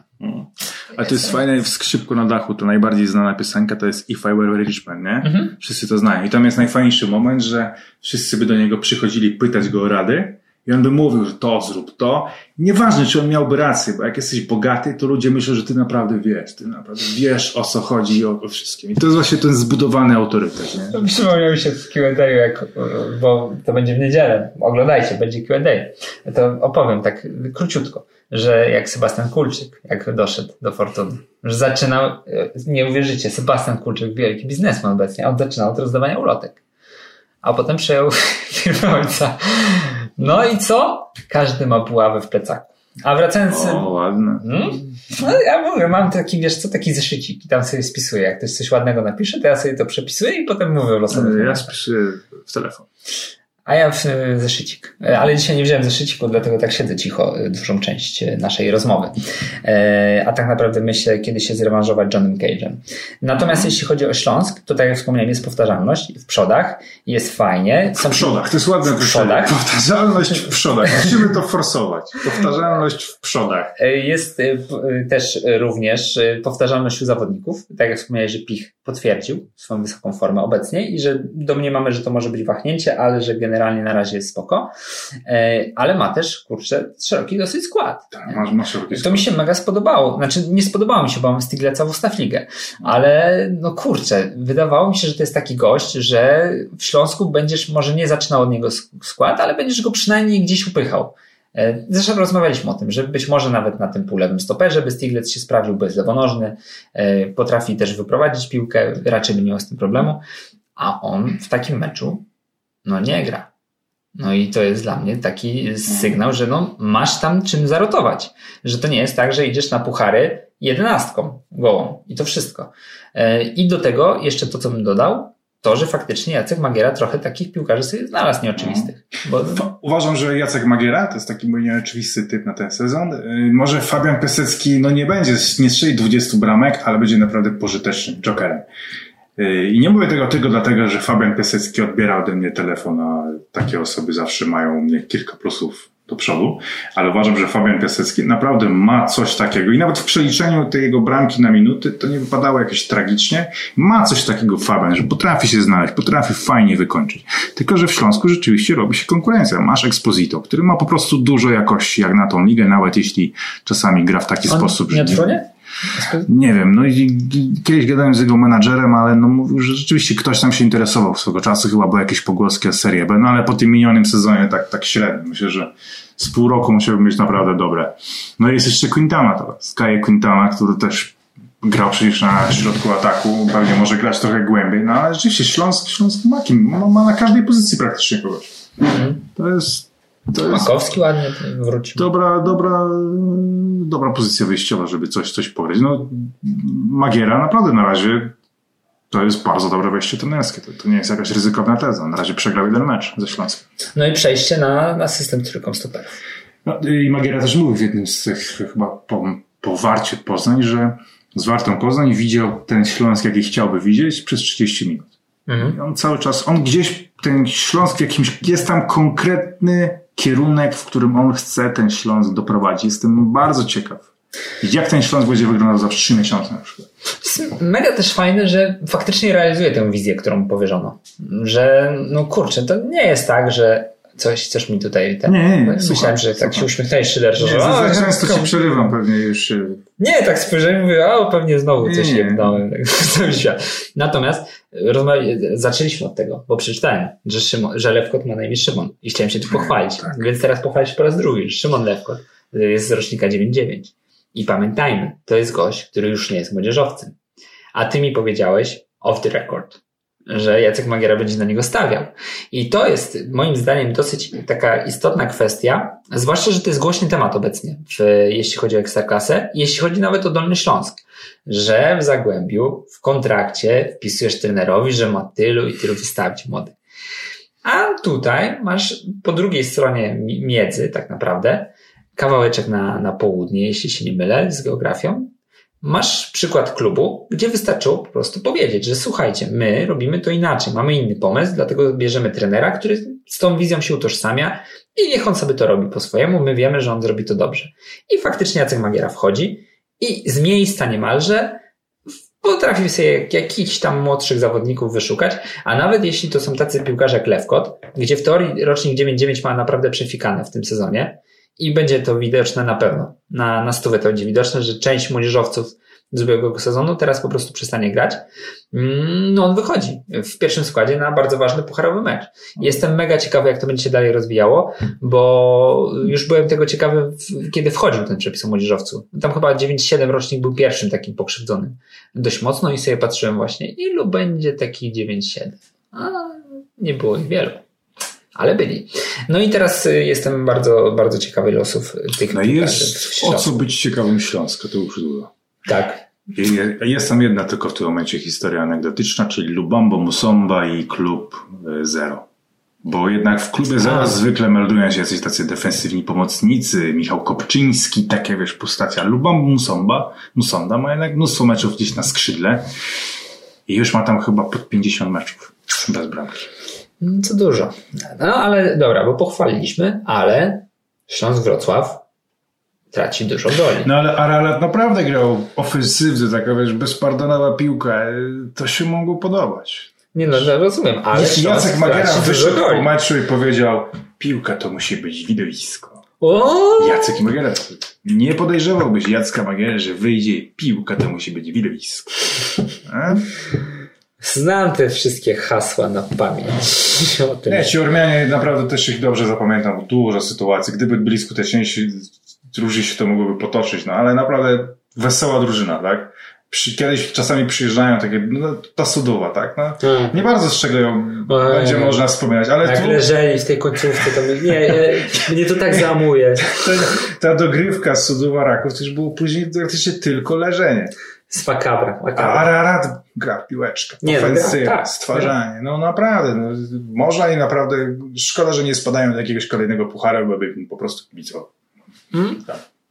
A to jest fajne w skrzypku na dachu, to najbardziej znana piosenka to jest If I Were Rich Man, nie? Mhm. Wszyscy to znają. I tam jest najfajniejszy moment, że wszyscy by do niego przychodzili pytać go o rady i on by mówił, że to zrób to. Nieważne, czy on miałby rację, bo jak jesteś bogaty, to ludzie myślą, że ty naprawdę wiesz, ty naprawdę wiesz o co chodzi i o, o wszystkim. I to jest właśnie ten zbudowany autorytet, nie? Przypomniał mi się w Q&A, jak, bo to będzie w niedzielę. Oglądajcie, będzie Q&A. To opowiem tak króciutko, że jak Sebastian Kulczyk, jak doszedł do Fortuny, że zaczynał, e, nie uwierzycie, Sebastian Kulczyk, wielki biznesmen obecnie, on zaczynał od rozdawania ulotek. A potem przejął firmę ojca. No i co? Każdy ma buławę w plecaku. A wracając... O, ładne. Hmm? No, ja mówię, mam taki, wiesz co, taki zeszycik i tam sobie spisuję. Jak ktoś coś ładnego napisze, to ja sobie to przepisuję i potem mówię losowo. Ja spisuję w telefon. A ja w zeszycik. Ale dzisiaj nie wziąłem zeszyciku, dlatego tak siedzę cicho dużą część naszej rozmowy. A tak naprawdę myślę, kiedy się zrewanżować Johnem Cage'em. Natomiast jeśli chodzi o Śląsk, to tak jak wspomniałem, jest powtarzalność w przodach, jest fajnie. Są w przodach, to jest ładne w przodach. Powtarzalność w przodach. Musimy to forsować. Powtarzalność w przodach. Jest też również powtarzalność u zawodników. Tak jak wspomniałeś, że Pich potwierdził swoją wysoką formę obecnie i że domniemamy, że to może być wahnięcie, ale że generalnie generalnie na razie jest spoko, e, ale ma też, kurczę, szeroki dosyć skład. Tak, ma, ma szeroki skład. To mi się mega spodobało. Znaczy, nie spodobało mi się, bo mam Stigleca w Ustawligę, ale no kurczę, wydawało mi się, że to jest taki gość, że w Śląsku będziesz może nie zaczynał od niego skład, ale będziesz go przynajmniej gdzieś upychał. E, zresztą rozmawialiśmy o tym, że być może nawet na tym półlewym stoperze by Stiglitz się sprawdził, bo jest lewonożny, e, potrafi też wyprowadzić piłkę, raczej by nie miał z tym problemu, a on w takim meczu no nie gra. No i to jest dla mnie taki sygnał, że no masz tam czym zarotować. Że to nie jest tak, że idziesz na puchary jedenastką gołą i to wszystko. E, I do tego jeszcze to, co bym dodał, to, że faktycznie Jacek Magiera trochę takich piłkarzy sobie znalazł nieoczywistych. Bo... Uważam, że Jacek Magiera to jest taki mój nieoczywisty typ na ten sezon. E, może Fabian Piasecki no nie będzie, nie strzeli 20 bramek, ale będzie naprawdę pożytecznym jokerem. Y, I nie mówię tego tylko dlatego, że Fabian Piasecki odbierał ode mnie telefon, a takie osoby zawsze mają u mnie kilka plusów do przodu, ale uważam, że Fabian Piasecki naprawdę ma coś takiego i nawet w przeliczeniu tej jego bramki na minuty to nie wypadało jakieś tragicznie. Ma coś takiego Fabian, że potrafi się znaleźć, potrafi fajnie wykończyć. Tylko, że w Śląsku rzeczywiście robi się konkurencja. Masz Exposito, który ma po prostu dużo jakości jak na tą ligę, nawet jeśli czasami gra w taki On sposób, nie że... Nie, nie wiem, no i kiedyś gadałem z jego menadżerem, ale no mówił, że rzeczywiście ktoś tam się interesował swego czasu, chyba były jakieś pogłoski o Serie B, no ale po tym minionym sezonie tak, tak średnio. Myślę, że z pół roku musiałby być naprawdę dobre. No i jest jeszcze Quintana teraz, Kaje Quintana, który też grał przecież na środku ataku, pewnie może grać trochę głębiej, no ale rzeczywiście Śląsk, Śląsk ma, kim, ma, ma na każdej pozycji praktycznie kogoś. Mhm. To jest to Makowski ładnie wrócił. Dobra, dobra, dobra pozycja wyjściowa, żeby coś, coś pograć. No, Magiera naprawdę na razie to jest bardzo dobre wejście trenerskie. To, to nie jest jakaś ryzykowna teza. Na razie przegrał jeden mecz ze Śląskiem. No i przejście na, na system trójką stoperów. No, I Magiera też mówił w jednym z tych chyba po, po Warcie Poznań, że z Wartą Poznań widział ten Śląsk, jaki chciałby widzieć przez 30 minut. Mhm. on cały czas, on gdzieś, ten Śląsk w jakimś, jest tam konkretny kierunek, w którym on chce ten Śląsk doprowadzić. Jestem bardzo ciekaw. Jak ten Śląsk będzie wyglądał za trzy miesiące na przykład? Jest mega też fajne, że faktycznie realizuje tę wizję, którą powierzono. Że, no kurczę, to nie jest tak, że coś chcesz mi tutaj... Ten... Nie, nie, nie. Myślałem, że tak słucham. się uśmiechnąłeś Schiller, że... Nie, za, często ci przerywam pewnie już. Nie, tak spojrzałem i mówię, a pewnie znowu coś jebnąłem. Natomiast zaczęliśmy od tego, bo przeczytałem, że, Szymon, że Lewkot ma na imię Szymon i chciałem się tu pochwalić. Tak. Więc teraz pochwalić po raz drugi. Szymon Lewkot jest z rocznika 99. I pamiętajmy, to jest gość, który już nie jest młodzieżowcem. A ty mi powiedziałeś off the record, że Jacek Magiera będzie na niego stawiał. I to jest moim zdaniem dosyć taka istotna kwestia, zwłaszcza, że to jest głośny temat obecnie, w, jeśli chodzi o Ekstraklasę, jeśli chodzi nawet o Dolny Śląsk, że w Zagłębiu w kontrakcie wpisujesz trenerowi, że ma tylu i tylu wystawić młody. A tutaj masz po drugiej stronie miedzy tak naprawdę kawałeczek na, na południe, jeśli się nie mylę, z geografią, Masz przykład klubu, gdzie wystarczyło po prostu powiedzieć, że słuchajcie, my robimy to inaczej, mamy inny pomysł, dlatego bierzemy trenera, który z tą wizją się utożsamia i niech on sobie to robi po swojemu, my wiemy, że on zrobi to dobrze. I faktycznie Jacek Magiera wchodzi i z miejsca niemalże potrafi sobie jakichś tam młodszych zawodników wyszukać, a nawet jeśli to są tacy piłkarze jak Lewkot, gdzie w teorii rocznik 9-9 ma naprawdę przefikane w tym sezonie, i będzie to widoczne na pewno. Na, na stówę to będzie widoczne, że część młodzieżowców z ubiegłego sezonu teraz po prostu przestanie grać. Mm, no on wychodzi w pierwszym składzie na bardzo ważny pucharowy mecz. Jestem mega ciekawy, jak to będzie się dalej rozwijało, bo już byłem tego ciekawy, kiedy wchodził ten przepis o młodzieżowcu. Tam chyba 9-7 rocznik był pierwszym takim pokrzywdzonym dość mocno i sobie patrzyłem właśnie, ilu będzie takich 9-7. A nie było ich wielu. Ale byli. No i teraz y, jestem bardzo, bardzo ciekawy losów tych No jest o co być ciekawym Śląska, to już długo. Tak. Jest tam jedna tylko w tym momencie historia anegdotyczna, czyli Lubambo Musomba i klub y, Zero. Bo jednak w klubie Zero A. zwykle meldują się jacyś tacy defensywni pomocnicy, Michał Kopczyński, takie wiesz postacie. A Lubambo Musomba, Musonda ma jednak mnóstwo meczów gdzieś na skrzydle i już ma tam chyba pod 50 meczów bez bramki. Mm, Co dużo. No ale dobra, bo pochwaliliśmy, ale Śląsk Wrocław traci dużo goli. No ale Aralat naprawdę grał ofensywnie, taka wiesz, bezpardonowa piłka. To się mogło podobać. Nie no, no rozumiem, ale Jeśli Jacek Magiera wyszedł po meczu i powiedział piłka to musi być widowisko. O! Jacek Magiera, nie podejrzewałbyś Jacka Magiera, że wyjdzie piłka to musi być widowisko. A? Znam te wszystkie hasła na pamięć. O tym. Nie, ci Ormianie naprawdę też ich dobrze zapamiętam, bo dużo sytuacji. Gdyby byli skuteczniejsi, różnie się to mogłoby potoczyć, no ale naprawdę wesoła drużyna, tak? Kiedyś czasami przyjeżdżają takie, no, ta Sudowa, tak? No, Hmm. nie bardzo z czego ją Ojej. będzie można wspominać, ale Jak tu leżeli w tej końcówce, to mnie, nie, nie, mnie to tak zamuje. ta, ta dogrywka Sudowa Raków to już było później praktycznie tylko leżenie. A makabra. Ararat gra w piłeczkę, Nie, no, ofensywa, gra, tak. stwarzanie. No naprawdę, no, można i naprawdę szkoda, że nie spadają do jakiegoś kolejnego pucharu, bo by im po prostu kibicował. Hmm?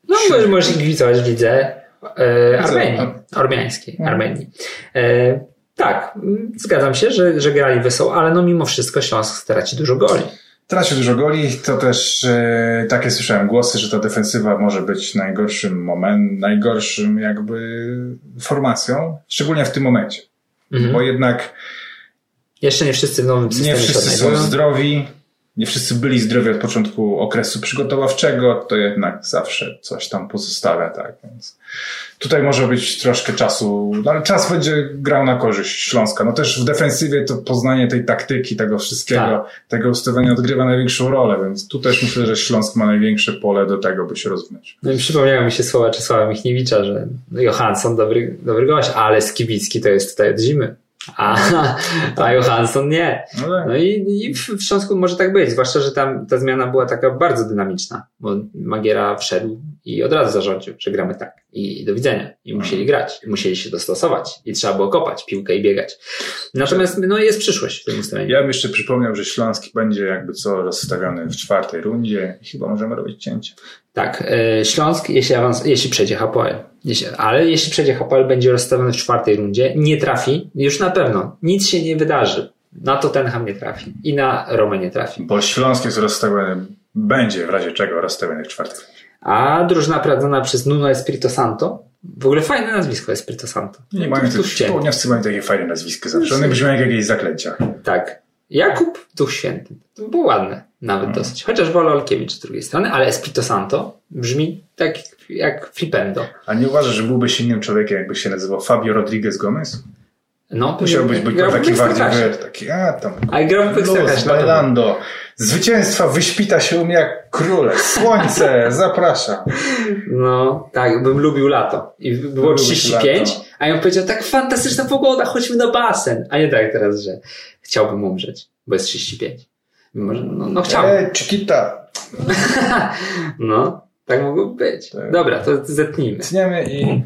No, możesz, możesz kibicować w lidze e, Armenii. no. Ormiańskiej. Armenii. E, tak, zgadzam się, że, że grali wesoło, ale no mimo wszystko Śląsk straci dużo goli. Traci dużo goli, to też e, takie słyszałem głosy, że ta defensywa może być najgorszym moment, najgorszym jakby formacją, szczególnie w tym momencie. Mhm. Bo jednak Jeszcze nie wszyscy w nowym systemie nie się wszyscy są zdrowi, nie wszyscy byli zdrowi od początku okresu przygotowawczego, to jednak zawsze coś tam pozostawia, tak, więc tutaj może być troszkę czasu, no ale czas będzie grał na korzyść Śląska. No też w defensywie to poznanie tej taktyki, tego wszystkiego, Tak. tego ustawienia odgrywa największą rolę, więc tu też myślę, że Śląsk ma największe pole do tego, by się rozwinąć. No i przypomniały mi się słowa Czesława Michniewicza, że Johansson dobry, dobry gość, ale Skibicki to jest tutaj od zimy. A, a Johansson nie. No tak. No i, i w w Śląsku może tak być, zwłaszcza, że tam ta zmiana była taka bardzo dynamiczna, bo Magiera wszedł i od razu zarządził, że gramy tak i do widzenia. I musieli grać, i musieli się dostosować i trzeba było kopać piłkę i biegać. Natomiast no jest przyszłość w tym ustawieniu. Ja bym jeszcze przypomniał, że Śląski będzie jakby co rozstawiony w czwartej rundzie i chyba możemy robić cięcie. Tak, e, Śląsk, jeśli, awans, jeśli przejdzie HPL, jeśli, ale jeśli przejdzie HPL, będzie rozstawiony w czwartej rundzie, nie trafi, już na pewno, nic się nie wydarzy. Na Tottenham nie trafi i na Romę nie trafi. Bo Śląsk jest rozstawiony, będzie w razie czego rozstawiony w czwartej. A drużyna prowadzona przez Nuno Espirito Santo, w ogóle fajne nazwisko Espirito Santo. Nie mają tych południowcy mają takie fajne nazwiska zawsze. One brzmią jak jakieś zaklęcia. Tak. Jakub, Duch Święty. To było ładne, nawet Mhm. dosyć. Chociaż wolę Olkiewicz z drugiej strony, ale Espirito Santo brzmi tak jak flipendo. A nie uważasz, że byłbyś innym człowiekiem, jakby się nazywał Fabio Rodriguez Gomez? No, Musiałbyś być grał taki bardziej, wiesz, taki, a tam... Ale grał w Luz. Bailando. Zwycięstwa wyśpita się u mnie jak króle. Słońce, zapraszam. No, tak, bym lubił lato. I było Lubisz 35, lato. a ja bym powiedział, tak fantastyczna pogoda, chodźmy na basen. A nie tak teraz, że chciałbym umrzeć, bo jest 35. Może, no, no chciałbym. E, Chiquita. No, tak mogło być. Tak. Dobra, to zetnijmy. Tniemy i...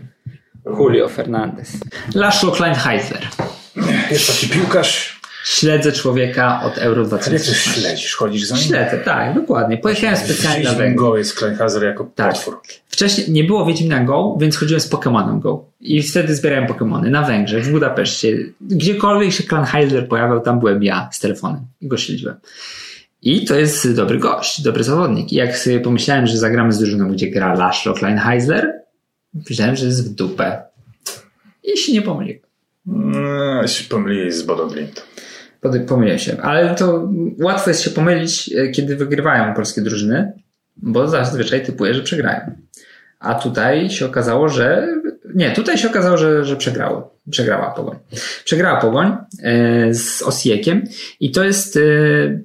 Julio Fernandez. Laszlo Kleinheisler. Jest taki piłkarz. Śledzę człowieka od Euro Jak to 2016. śledzisz? Chodzisz za nim? Śledzę, tak, dokładnie. Pojechałem specjalnie na Wiedźmin Węgry. Go jest Kleinhazer jako Tak. potwór. Wcześniej nie było Wiedźmina Go, więc chodziłem z Pokémonem Go. I wtedy zbierałem Pokémony na Węgrzech, w Budapeszcie. Gdziekolwiek się Kleinheisler pojawiał, tam byłem ja z telefonem i go śledziłem. I to jest dobry gość, dobry zawodnik. I jak sobie pomyślałem, że zagramy z drużyną, gdzie gra Laszlo Kleinheisler, myślałem, że jest w dupę. I się nie pomyliłem. Mm, się pomyliłeś z Bodo Glimt. Pomyliłem się. Ale to łatwo jest się pomylić, e, kiedy wygrywają polskie drużyny, bo zazwyczaj typuję, że przegrają. A tutaj się okazało, że. Nie, tutaj się okazało, że, że przegrało. Przegrała Pogoń. Przegrała Pogoń e, z Osiekiem i to jest e,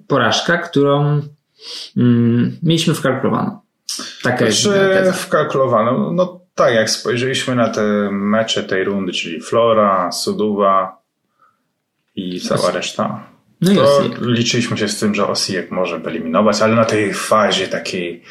porażka, którą mm, mieliśmy wkalkulowaną. Taka jest Czy teza. wkalkulowano? No tak, jak spojrzeliśmy na te mecze tej rundy, czyli Flora, Suduwa i cała reszta. No to liczyliśmy się z tym, że Osijek może wyeliminować, ale na tej fazie takiej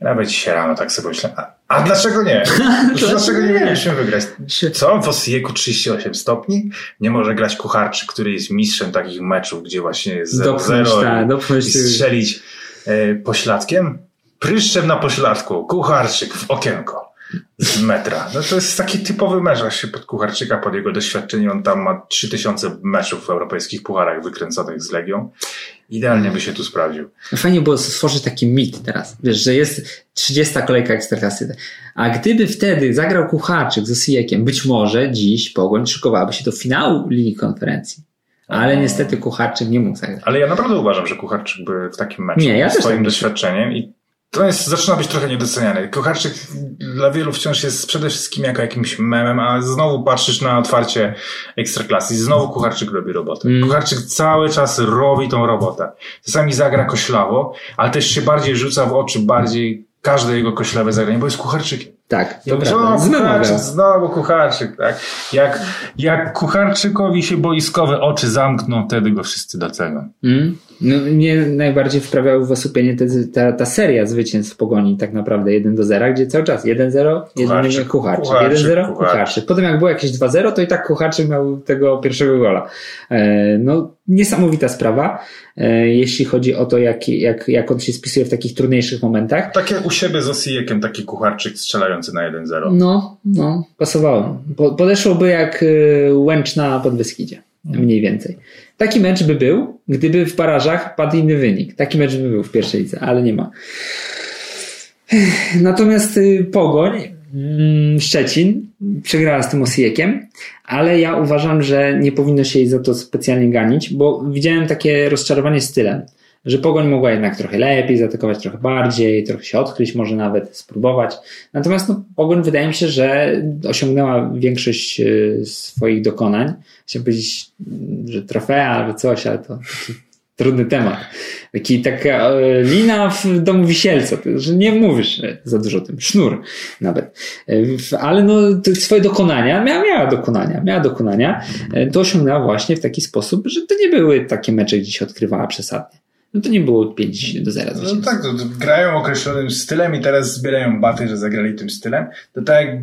nawet dzisiaj rano tak sobie myślałem, a, a dlaczego nie? dlaczego nie mieliśmy wygrać? Co? W Osijeku 38 stopni? Nie może grać Kucharczyk, który jest mistrzem takich meczów, gdzie właśnie jest Dopchnąć, 0-0 tak, i, strzelić e, pośladkiem? Pryszczem na pośladku, Kucharczyk w okienko z metra. No to jest taki typowy mecz właśnie pod Kucharczyka, pod jego doświadczenie. On tam ma 3000 meczów w europejskich pucharach wykręconych z Legią. Idealnie by się tu sprawdził. Fajnie było stworzyć taki mit teraz, wiesz, że jest 30 kolejka Ekstraklasy. A gdyby wtedy zagrał Kucharczyk z Osijekiem, być może dziś Pogoń szykowałaby się do finału Ligi Konferencji. Ale niestety Kucharczyk nie mógł zagrać. Ale ja naprawdę uważam, że Kucharczyk by w takim meczu Nie, ja swoim tak doświadczeniem i to jest, zaczyna być trochę niedoceniany. Kucharczyk dla wielu wciąż jest przede wszystkim jako jakimś memem, a znowu patrzysz na otwarcie Ekstraklasy i znowu Kucharczyk robi robotę. Mm. Kucharczyk cały czas robi tą robotę. Czasami zagra koślawo, ale też się bardziej rzuca w oczy bardziej każde jego koślawe zagranie, bo jest Kucharczykiem. Tak, to prawda. kucharczyk, znowu kucharczyk, tak. Jak, jak kucharczykowi się boiskowe oczy zamkną, wtedy go wszyscy docenią. Mm. No, mnie najbardziej wprawiały w osłupienie te, ta, ta seria zwycięstw w Pogoni tak naprawdę 1 do 0, gdzie cały czas 1-0, 1-0, Kucharczyk, Kucharczyk, Kucharczyk, 1-0, Kucharczyk. Potem jak było jakieś 2-0, to i tak Kucharczyk miał tego pierwszego gola. E, no, niesamowita sprawa, e, jeśli chodzi o to, jak, jak, jak on się spisuje w takich trudniejszych momentach. Takie u siebie z Osijekiem taki kucharczyk strzelający na 1-0. No, no, pasowało. Po, podeszłoby jak y, Łęcz na Podbeskidzie. Mniej więcej. Taki mecz by był, gdyby w barażach padł inny wynik. Taki mecz by był w pierwszej lidze, ale nie ma. Natomiast y, Pogoń, mm, Szczecin, przegrała z tym Osijiekiem, ale ja uważam, że nie powinno się jej za to specjalnie ganić, bo widziałem takie rozczarowanie stylem, że Pogoń mogła jednak trochę lepiej, zaatakować trochę bardziej, trochę się odkryć, może nawet spróbować. Natomiast no, Pogoń wydaje mi się, że osiągnęła większość y, swoich dokonań. Chciałbym powiedzieć, mm, że trofea albo coś, ale to trudny temat. Taki taka e, lina w domu wisielca, że nie mówisz e, za dużo o tym, sznur nawet. E, Ale no, swoje dokonania, miała, miała dokonania, miała dokonania, e, to osiągnęła właśnie w taki sposób, że to nie były takie mecze, gdzie się odkrywała przesadnie. No to nie było 5 do 0 No tak, to, to grają określonym stylem i teraz zbierają baty, że zagrali tym stylem. To tak jak,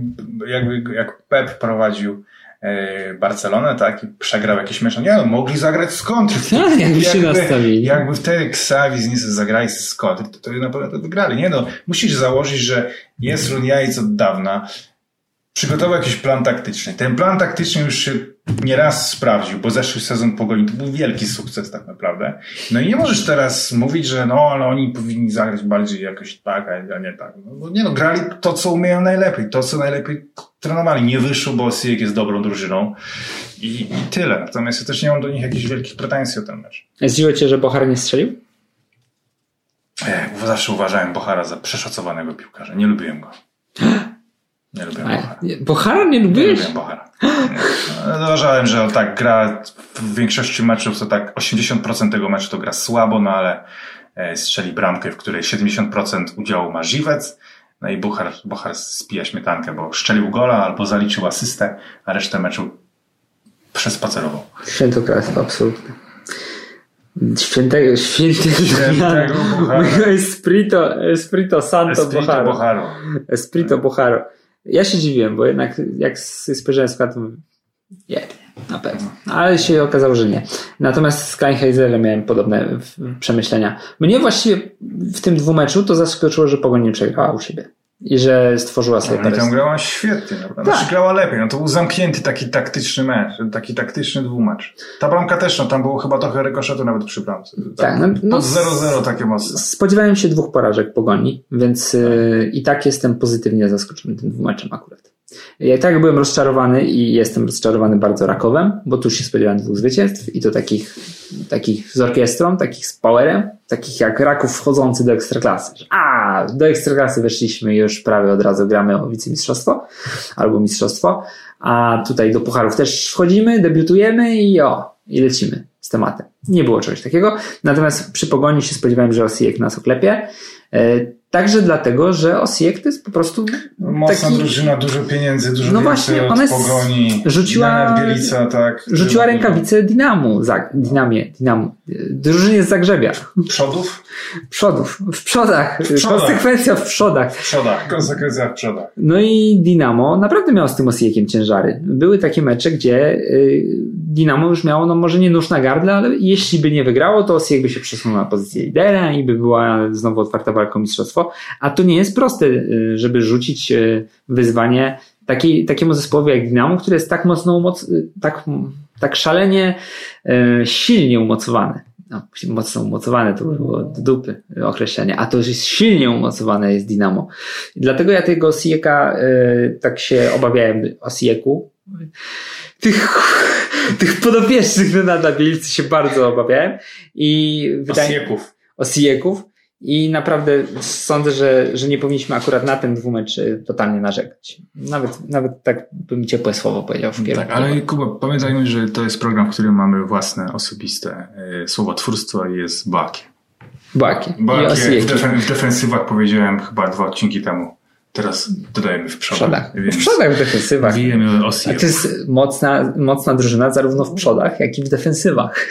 jakby, jak Pep prowadził e, Barcelonę, tak, i przegrał jakiś mecz. No Nie no, mogli zagrać z kontry. Tak, jakby się nastawili. Jakby wtedy Xavi z Nice zagrali z kontry, to, to na pewno to wygrali. Nie no, musisz założyć, że jest Runiaic od dawna, przygotował jakiś plan taktyczny. Ten plan taktyczny już się nieraz sprawdził, bo zeszły sezon Pogoni to był wielki sukces tak naprawdę. No i nie możesz teraz mówić, że no, ale oni powinni zagrać bardziej jakoś tak, a nie tak. No, nie no, grali to, co umieją najlepiej, to, co najlepiej trenowali. Nie wyszło, bo Osijek jest dobrą drużyną i, i tyle. Natomiast ja też nie mam do nich jakichś wielkich pretensji o ten mecz. Zdziwiło cię, że Bochar nie strzelił? E, bo zawsze uważałem Bohara za przeszacowanego piłkarza. Nie lubiłem go. Nie lubiłem A, Bohara. nie- Bochara nie lubiłem Bohara. No, Uważałem, że on tak gra w większości meczów, to tak 80% tego meczu to gra słabo, no ale e, strzeli bramkę, w której 70% udziału ma Żywec. No i Bohar, Bohar spija śmietankę, bo szczelił gola albo zaliczył asystę, a resztę meczu przespacerował. Świętokradztwo, absolutnie. Świętego, świętego, Świętego Bohara. Espirito, Espirito Santo Espirito Boharo. Boharu. Espirito Boharo. Ja się dziwiłem, bo jednak jak spojrzałem skład, to mówię, nie, na pewno. Ale się okazało, że nie. Natomiast z Kleinheiselem miałem podobne przemyślenia. Mnie właściwie w tym dwumeczu to zaskoczyło, że Pogoń nie przegrała u siebie. I że stworzyła sobie parę... tam grała świetnie, naprawdę. Tak. Znaczy grała lepiej. No to był zamknięty taki taktyczny mecz, taki taktyczny dwumecz. Ta bramka też, no tam było chyba trochę rykoszetu nawet przy bramce. Tak, no- no Pod 0-0 takie mocne. Spodziewałem się dwóch porażek Pogoni, więc yy, i tak jestem pozytywnie zaskoczony tym dwumeczem akurat. Ja i tak byłem rozczarowany i jestem rozczarowany bardzo Rakowem, bo tu się spodziewałem dwóch zwycięstw i to takich, takich z orkiestrą, takich z powerem, takich jak Raków wchodzący do Ekstraklasy. A, do Ekstraklasy weszliśmy już prawie od razu gramy o wicemistrzostwo albo mistrzostwo, a tutaj do pucharów też wchodzimy, debiutujemy i o, i lecimy z tematem. Nie było czegoś takiego. Natomiast przy pogoni się spodziewałem, że Osijek nas oklepie. Także dlatego, że Osijek to jest po prostu Mocna taki... drużyna, dużo pieniędzy, dużo No właśnie, ona jest- pogoni. rzuciła- Bielica, tak. Rzuciła rękawicę Dinamu, Zag- Dinamie, Dinamu, drużynie z Zagrzebia. Przodów? Przodów, w przodach, przodach. konsekwencja w przodach. W przodach. Konsekwencja w przodach. No i Dinamo naprawdę miało z tym Osijekiem ciężary. Były takie mecze, gdzie y, Dinamo już miało, no może nie nóż na gardle, ale jeśli by nie wygrało, to Osijek by się przesunął na pozycję lidera i by była znowu otwarta walka o mistrzostwo. A to nie jest proste, y, żeby rzucić y, wyzwanie takiej, takiemu zespołowi jak Dinamo, który jest tak mocno umoc, y, tak, tak szalenie silnie umocowany. No, mocno umocowane to by było do dupy określenie, a to już jest silnie umocowane jest Dinamo. I dlatego ja tego Osijeka y, tak się obawiałem, Osijeku. Tych, tych podopiecznych Renata Bielcy się bardzo obawiałem i wydaje Osieków. Osijeków i naprawdę sądzę, że, że nie powinniśmy akurat na ten dwumecz totalnie narzekać. Nawet, nawet tak bym ciepłe słowo powiedział w kierunku. Tak, ale Kuba, pamiętajmy, że to jest program, w którym mamy własne, osobiste y, słowotwórstwo i jest Baki. Baki Bo i jak w, defen- w defensywach powiedziałem chyba dwa odcinki temu. Teraz dodajemy w przodach. W przodach, w defensywach. Wiemy A to jest mocna, mocna drużyna zarówno w przodach, jak i w defensywach.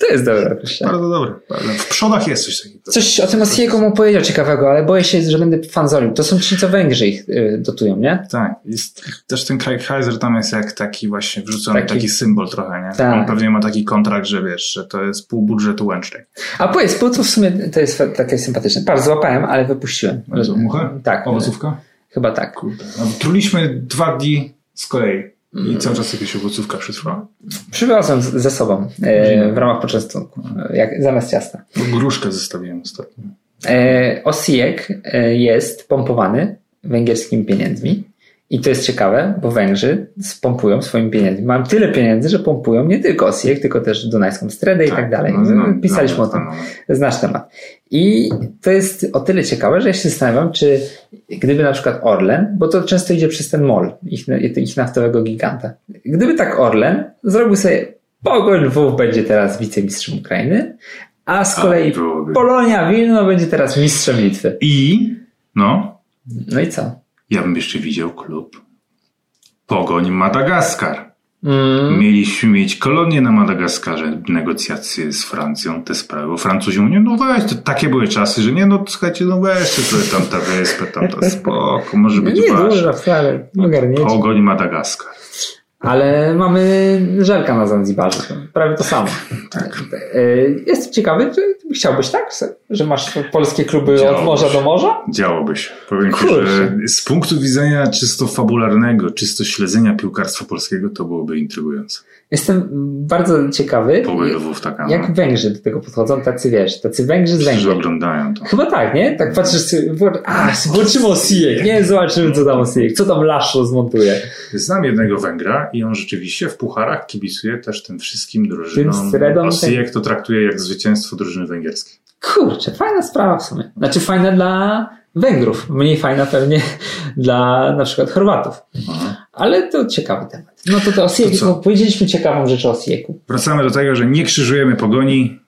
To jest dobre. Bardzo dobre. W przodach jest coś takiego. Coś o tym Osijeku mu powiedział ciekawego, ale boję się, że będę fanzolił. To są ci, co Węgrzy ich y, dotują, nie? Tak, jest, też ten Craig Heiser tam jest jak taki właśnie wrzucony, Taki- taki, symbol trochę, nie? Tak. On pewnie ma taki kontrakt, że wiesz, że to jest pół budżetu łącznej. A powiedz, po co w sumie to jest takie sympatyczne? Patrz, złapałem, ale wypuściłem. Muchę? Tak. Owocówka? Chyba tak. Kurde. No, truliśmy dwa dni z kolei. I cały czas jakaś owocówka przetrwała. Przywiozłem ze sobą e, w ramach poczęstunku, jak, zamiast ciasta. Gruszkę zostawiłem ostatnio. E, Osijek e, jest pompowany węgierskimi pieniędzmi. I to jest ciekawe, bo Węgrzy spompują swoimi pieniędzmi. Mam tyle pieniędzy, że pompują nie tylko Osijek, tylko też Dunajską Stredę i tak dalej. no, znam- Pisaliśmy znam- o tym. znam. Znasz temat. I to jest o tyle ciekawe, że ja się zastanawiam, czy gdyby na przykład Orlen, bo to często idzie przez ten MOL, ich, ich naftowego giganta. Gdyby tak Orlen zrobił sobie Pogoń Lwów będzie teraz wicemistrzem Ukrainy, a z kolei. Polonia Wilno będzie teraz mistrzem Litwy. I, no, No i co? Ja bym jeszcze widział klub Pogoń Madagaskar. Mm, Mieliśmy mieć kolonię na Madagaskarze, negocjacje z Francją, te sprawy. Bo Francuzi mówią, no weź, to takie były czasy, że nie, no słuchajcie, no weźcie sobie tam ta wyspę, tam ta spoko, może być nie wasze. dużo wcale, ogarniecie. Pogoń Madagaskar. Ale mamy żelka na Zanzibarze, prawie to samo. Tak. E, Jestem ciekawy, czy chciałbyś tak, że masz polskie kluby od morza do morza? Działoby się. Powiem ci, że z punktu widzenia czysto fabularnego, czysto śledzenia piłkarstwa polskiego, to byłoby intrygujące. Jestem bardzo ciekawy, taka, no. jak Węgrzy do tego podchodzą, tacy wiesz, tacy Węgrzy z Węgier. oglądają to. Chyba tak, nie? Tak patrzysz sobie, a, włączymy Osijek, nie? Zobaczymy, co tam Osijek, co tam Laszlo zmontuje. Znam jednego Węgra i on rzeczywiście w pucharach kibicuje też tym wszystkim drużynom. Tym Osijek to traktuje jak zwycięstwo drużyny węgierskiej. Kurczę, fajna sprawa w sumie. Znaczy fajna dla Węgrów, mniej fajna pewnie dla na przykład Chorwatów. Aha. Ale to ciekawy temat. No to to co? bo powiedzieliśmy ciekawą rzecz o Osijeku. Wracamy do tego, że nie krzyżujemy pogoni,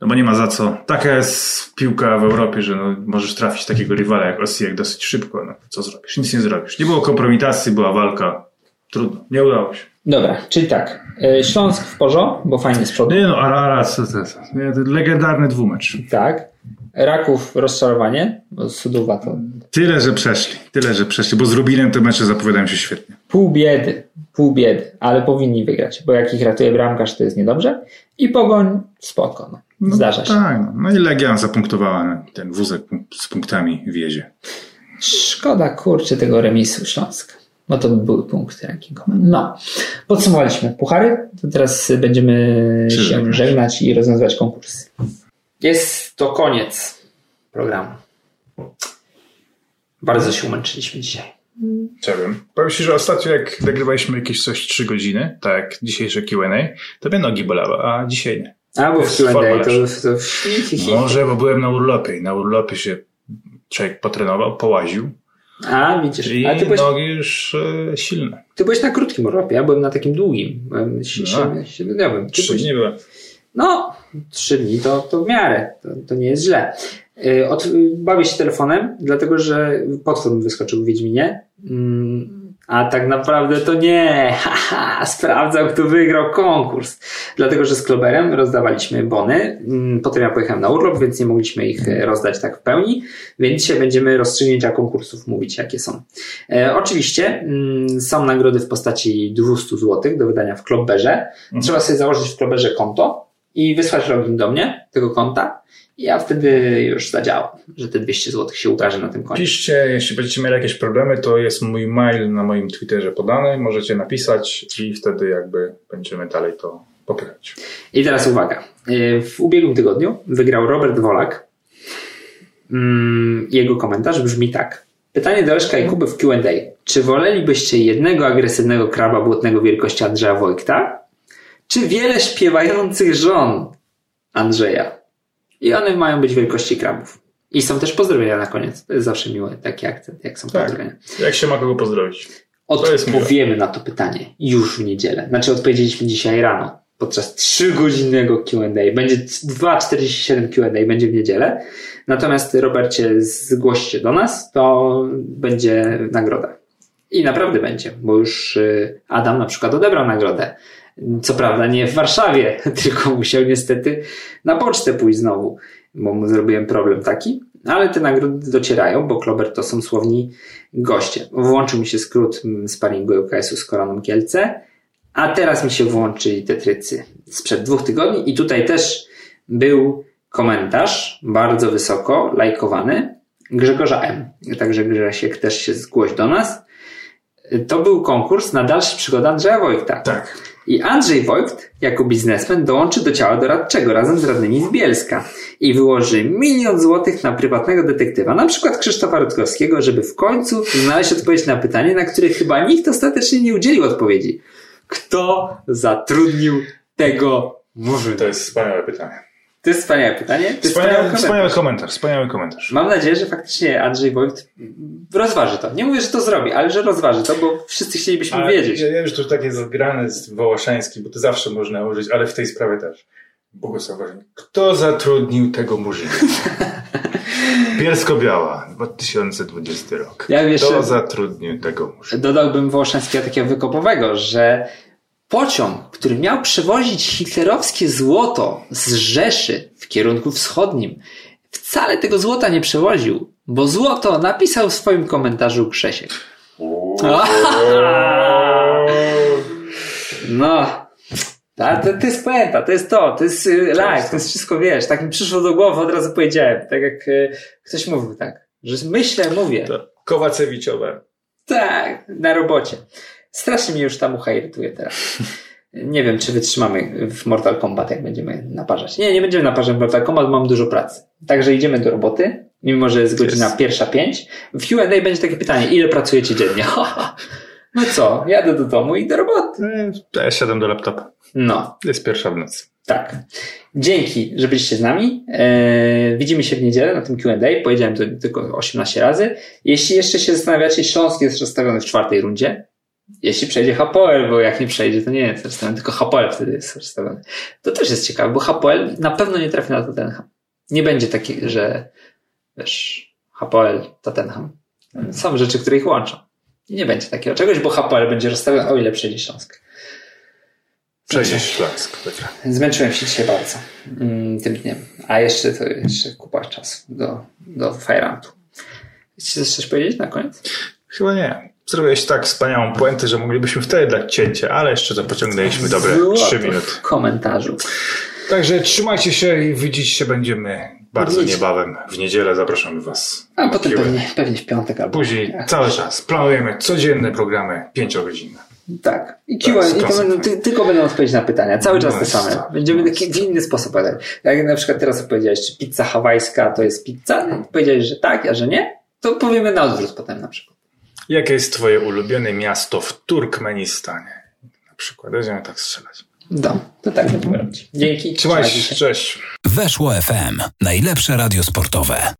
no bo nie ma za co. Taka jest piłka w Europie, że no, możesz trafić takiego rywala jak Osijek dosyć szybko. No, co zrobisz? Nic nie zrobisz. Nie było kompromitacji, była walka. Trudno. Nie udało się. Dobra, czyli tak. e, Śląsk w porzo, bo fajnie z przodu. Nie no, Arara, co to jest? Nie, to legendarny dwumecz. Tak. Raków rozczarowanie, bo Suduwa to Tyle, że przeszli. Tyle, że przeszli, bo z Rubinem te mecze zapowiadają się świetnie. pół biedy, pół biedy, ale powinni wygrać, bo jak ich ratuje bramkarz, to jest niedobrze. I Pogoń spoko, no. No, Zdarza się. Tak, no. no i Legia zapunktowała ten wózek z punktami wiezie. Szkoda, kurczę, tego remisu Śląska. No to by były punkty rankingowe. No. Podsumowaliśmy puchary, to teraz będziemy Się się żegnać i rozwiązywać konkursy. Jest to koniec programu. Bardzo się umęczyliśmy dzisiaj. Co wiem. Powiem Ci, że ostatnio jak nagrywaliśmy jakieś coś 3 godziny, tak dzisiejsze Q&A, to mnie nogi bolały, a dzisiaj nie. A, bo w Q&A to, to. Może, bo byłem na urlopie i na urlopie się człowiek potrenował, połaził A, widzisz. i A ty byłeś, nogi już e, silne. ty byłeś na krótkim urlopie, ja byłem na takim długim, byłem No. siedmiodniowym. Ty Trzy byłeś- dni byłem. No, trzy dni to, to w miarę, to, to nie jest źle. Y, Od, bawię się telefonem, dlatego że potwór mi wyskoczył w Wiedźminie. Mm, A tak naprawdę to nie. Haha, sprawdzał, kto wygrał konkurs. Dlatego, że z Kloberem rozdawaliśmy bony. Mm, Potem ja pojechałem na urlop, więc nie mogliśmy ich e, rozdać tak w pełni. Więc dzisiaj będziemy rozstrzygnięcia konkursów mówić, jakie są. E, oczywiście mm, są nagrody w postaci 200 zł do wydania w Kloberze. Trzeba sobie założyć w Kloberze konto i wysłać login do mnie, tego konta. I ja wtedy już zadziałam, że te 200 zł się ukaże na tym koncie. Piszcie, jeśli będziecie mieli jakieś problemy, to jest mój mail na moim Twitterze podany. Możecie napisać i wtedy jakby będziemy dalej to popychać. I teraz uwaga. Y, W ubiegłym tygodniu wygrał Robert Wolak. Mm, Jego komentarz brzmi tak. Pytanie do Leszka i Kuby w Q&A. Czy wolelibyście jednego agresywnego kraba błotnego wielkości Andrzeja Wojtka? Czy wiele śpiewających żon Andrzeja? I one mają być wielkości krabów. I są też pozdrowienia na koniec. To jest zawsze miły taki akcent, jak są Tak. pozdrowienia. Jak się ma kogo pozdrowić? Odpowiemy na to pytanie już w niedzielę. Znaczy odpowiedzieliśmy dzisiaj rano podczas 3-godzinnego Q&A. Będzie 2,47 Q&A, będzie w niedzielę. Natomiast Robercie, zgłoś się do nas, to będzie nagroda. I naprawdę będzie, bo już y, Adam na przykład odebrał nagrodę. Co prawda nie w Warszawie, tylko musiał niestety na pocztę pójść znowu, bo mu zrobiłem problem taki. Ale te nagrody docierają, bo Klober to są słowni goście. Włączył mi się skrót mm, sparingu UKS-u z Koroną Kielce, a teraz mi się włączy Tetrycy sprzed dwóch tygodni i tutaj też był komentarz bardzo wysoko lajkowany Grzegorza M. Także Grzesiek też się zgłoś do nas. To był konkurs na dalsze przygody Andrzeja Wojta. Tak. I Andrzej Wojt, jako biznesmen, dołączy do ciała doradczego razem z radnymi z Bielska i wyłoży milion złotych na prywatnego detektywa, na przykład Krzysztofa Rutkowskiego, żeby w końcu znaleźć odpowiedź na pytanie, na które chyba nikt ostatecznie nie udzielił odpowiedzi. Kto zatrudnił tego murzyna? To jest wspaniałe pytanie. To jest wspaniałe pytanie. To jest Wspaniały, komentarz. wspaniały komentarz, wspaniały komentarz. Mam nadzieję, że faktycznie Andrzej Wojt rozważy to. Nie mówię, że to zrobi, ale że rozważy to, bo wszyscy chcielibyśmy Ale wiedzieć. Ja, ja już tu takie zagrane z Wołoszański, bo to zawsze można użyć, ale w tej sprawie też. Bogusław Woźnik. Kto zatrudnił tego murzyna? Bielsko-Biała, 2020 rok. Ja jeszcze- Kto zatrudnił tego murzyna? Dodałbym Wołoszańskiego takiego wykopowego, że pociąg, który miał przewozić hitlerowskie złoto z Rzeszy w kierunku wschodnim, wcale tego złota nie przewoził, bo złoto napisał w swoim komentarzu Grzesiek. No, a to, to jest puenta, to jest to, to jest y, live, to jest wszystko, wiesz, tak mi przyszło do głowy, od razu powiedziałem, tak jak y, ktoś mówił tak, że myślę, mówię. Kowacewiczowe. Tak, na robocie. Strasznie mnie już ta mucha irytuje teraz. Nie wiem, czy wytrzymamy w Mortal Kombat, jak będziemy naparzać. Nie, nie będziemy naparzać w Mortal Kombat, mam dużo pracy. Także idziemy do roboty, mimo że jest godzina Jest. pierwsza pięć. W Q&A będzie takie pytanie, ile pracujecie dziennie? No co, jadę do domu i do roboty. To ja siadam do laptopa. No, Jest pierwsza w nocy. tak. Dzięki, że byliście z nami. Eee, widzimy się w niedzielę na tym Q&A. Powiedziałem to tylko 18 razy. Jeśli jeszcze się zastanawiacie, Śląsk jest rozstawiony w czwartej rundzie. Jeśli przejdzie Hapoel, bo jak nie przejdzie, to nie jest rozstawiony, tylko Hapoel wtedy jest rozstawiony. To też jest ciekawe, bo Hapoel na pewno nie trafi na Tottenham. Nie będzie takiego, że wiesz, Hapoel, Tottenham. Są rzeczy, które ich łączą. I nie będzie takiego czegoś, bo Hapoel będzie rozstawiony, o ile przejdzie Śląsk. Przejdzie Śląsk. Dobra. Zmęczyłem się dzisiaj bardzo mm, tym dniem. A jeszcze to jeszcze kupa czasu do, do Fajrantu. Chcecie coś powiedzieć na koniec? Chyba nie. Zrobiłeś tak wspaniałą puentę, że moglibyśmy wtedy dać cięcie, ale jeszcze to pociągnęliśmy dobre Złoto 3 minuty. W komentarzu. Także trzymajcie się i widzieć się będziemy bardzo Widzieć. niebawem. W niedzielę zapraszamy Was. A potem pewnie, pewnie w piątek albo. Później cały czas planujemy codzienne programy pięciogodzinne. Tak. I Tak, Q&A, ty, tylko będą odpowiedzi na pytania. Cały czas No te jest same. tak, Będziemy no taki, w inny sposób badać. Jak na przykład teraz opowiedziałeś, czy pizza hawajska to jest pizza? No, Powiedziałeś, że tak, a że nie? To powiemy na odwrót potem na przykład. Jakie jest Twoje ulubione miasto w Turkmenistanie? Na przykład. Będziemy tak strzelać. No, to tak będziemy robić. Dzięki. Trzymaj się. Cześć. Weszło FM. Najlepsze radio sportowe.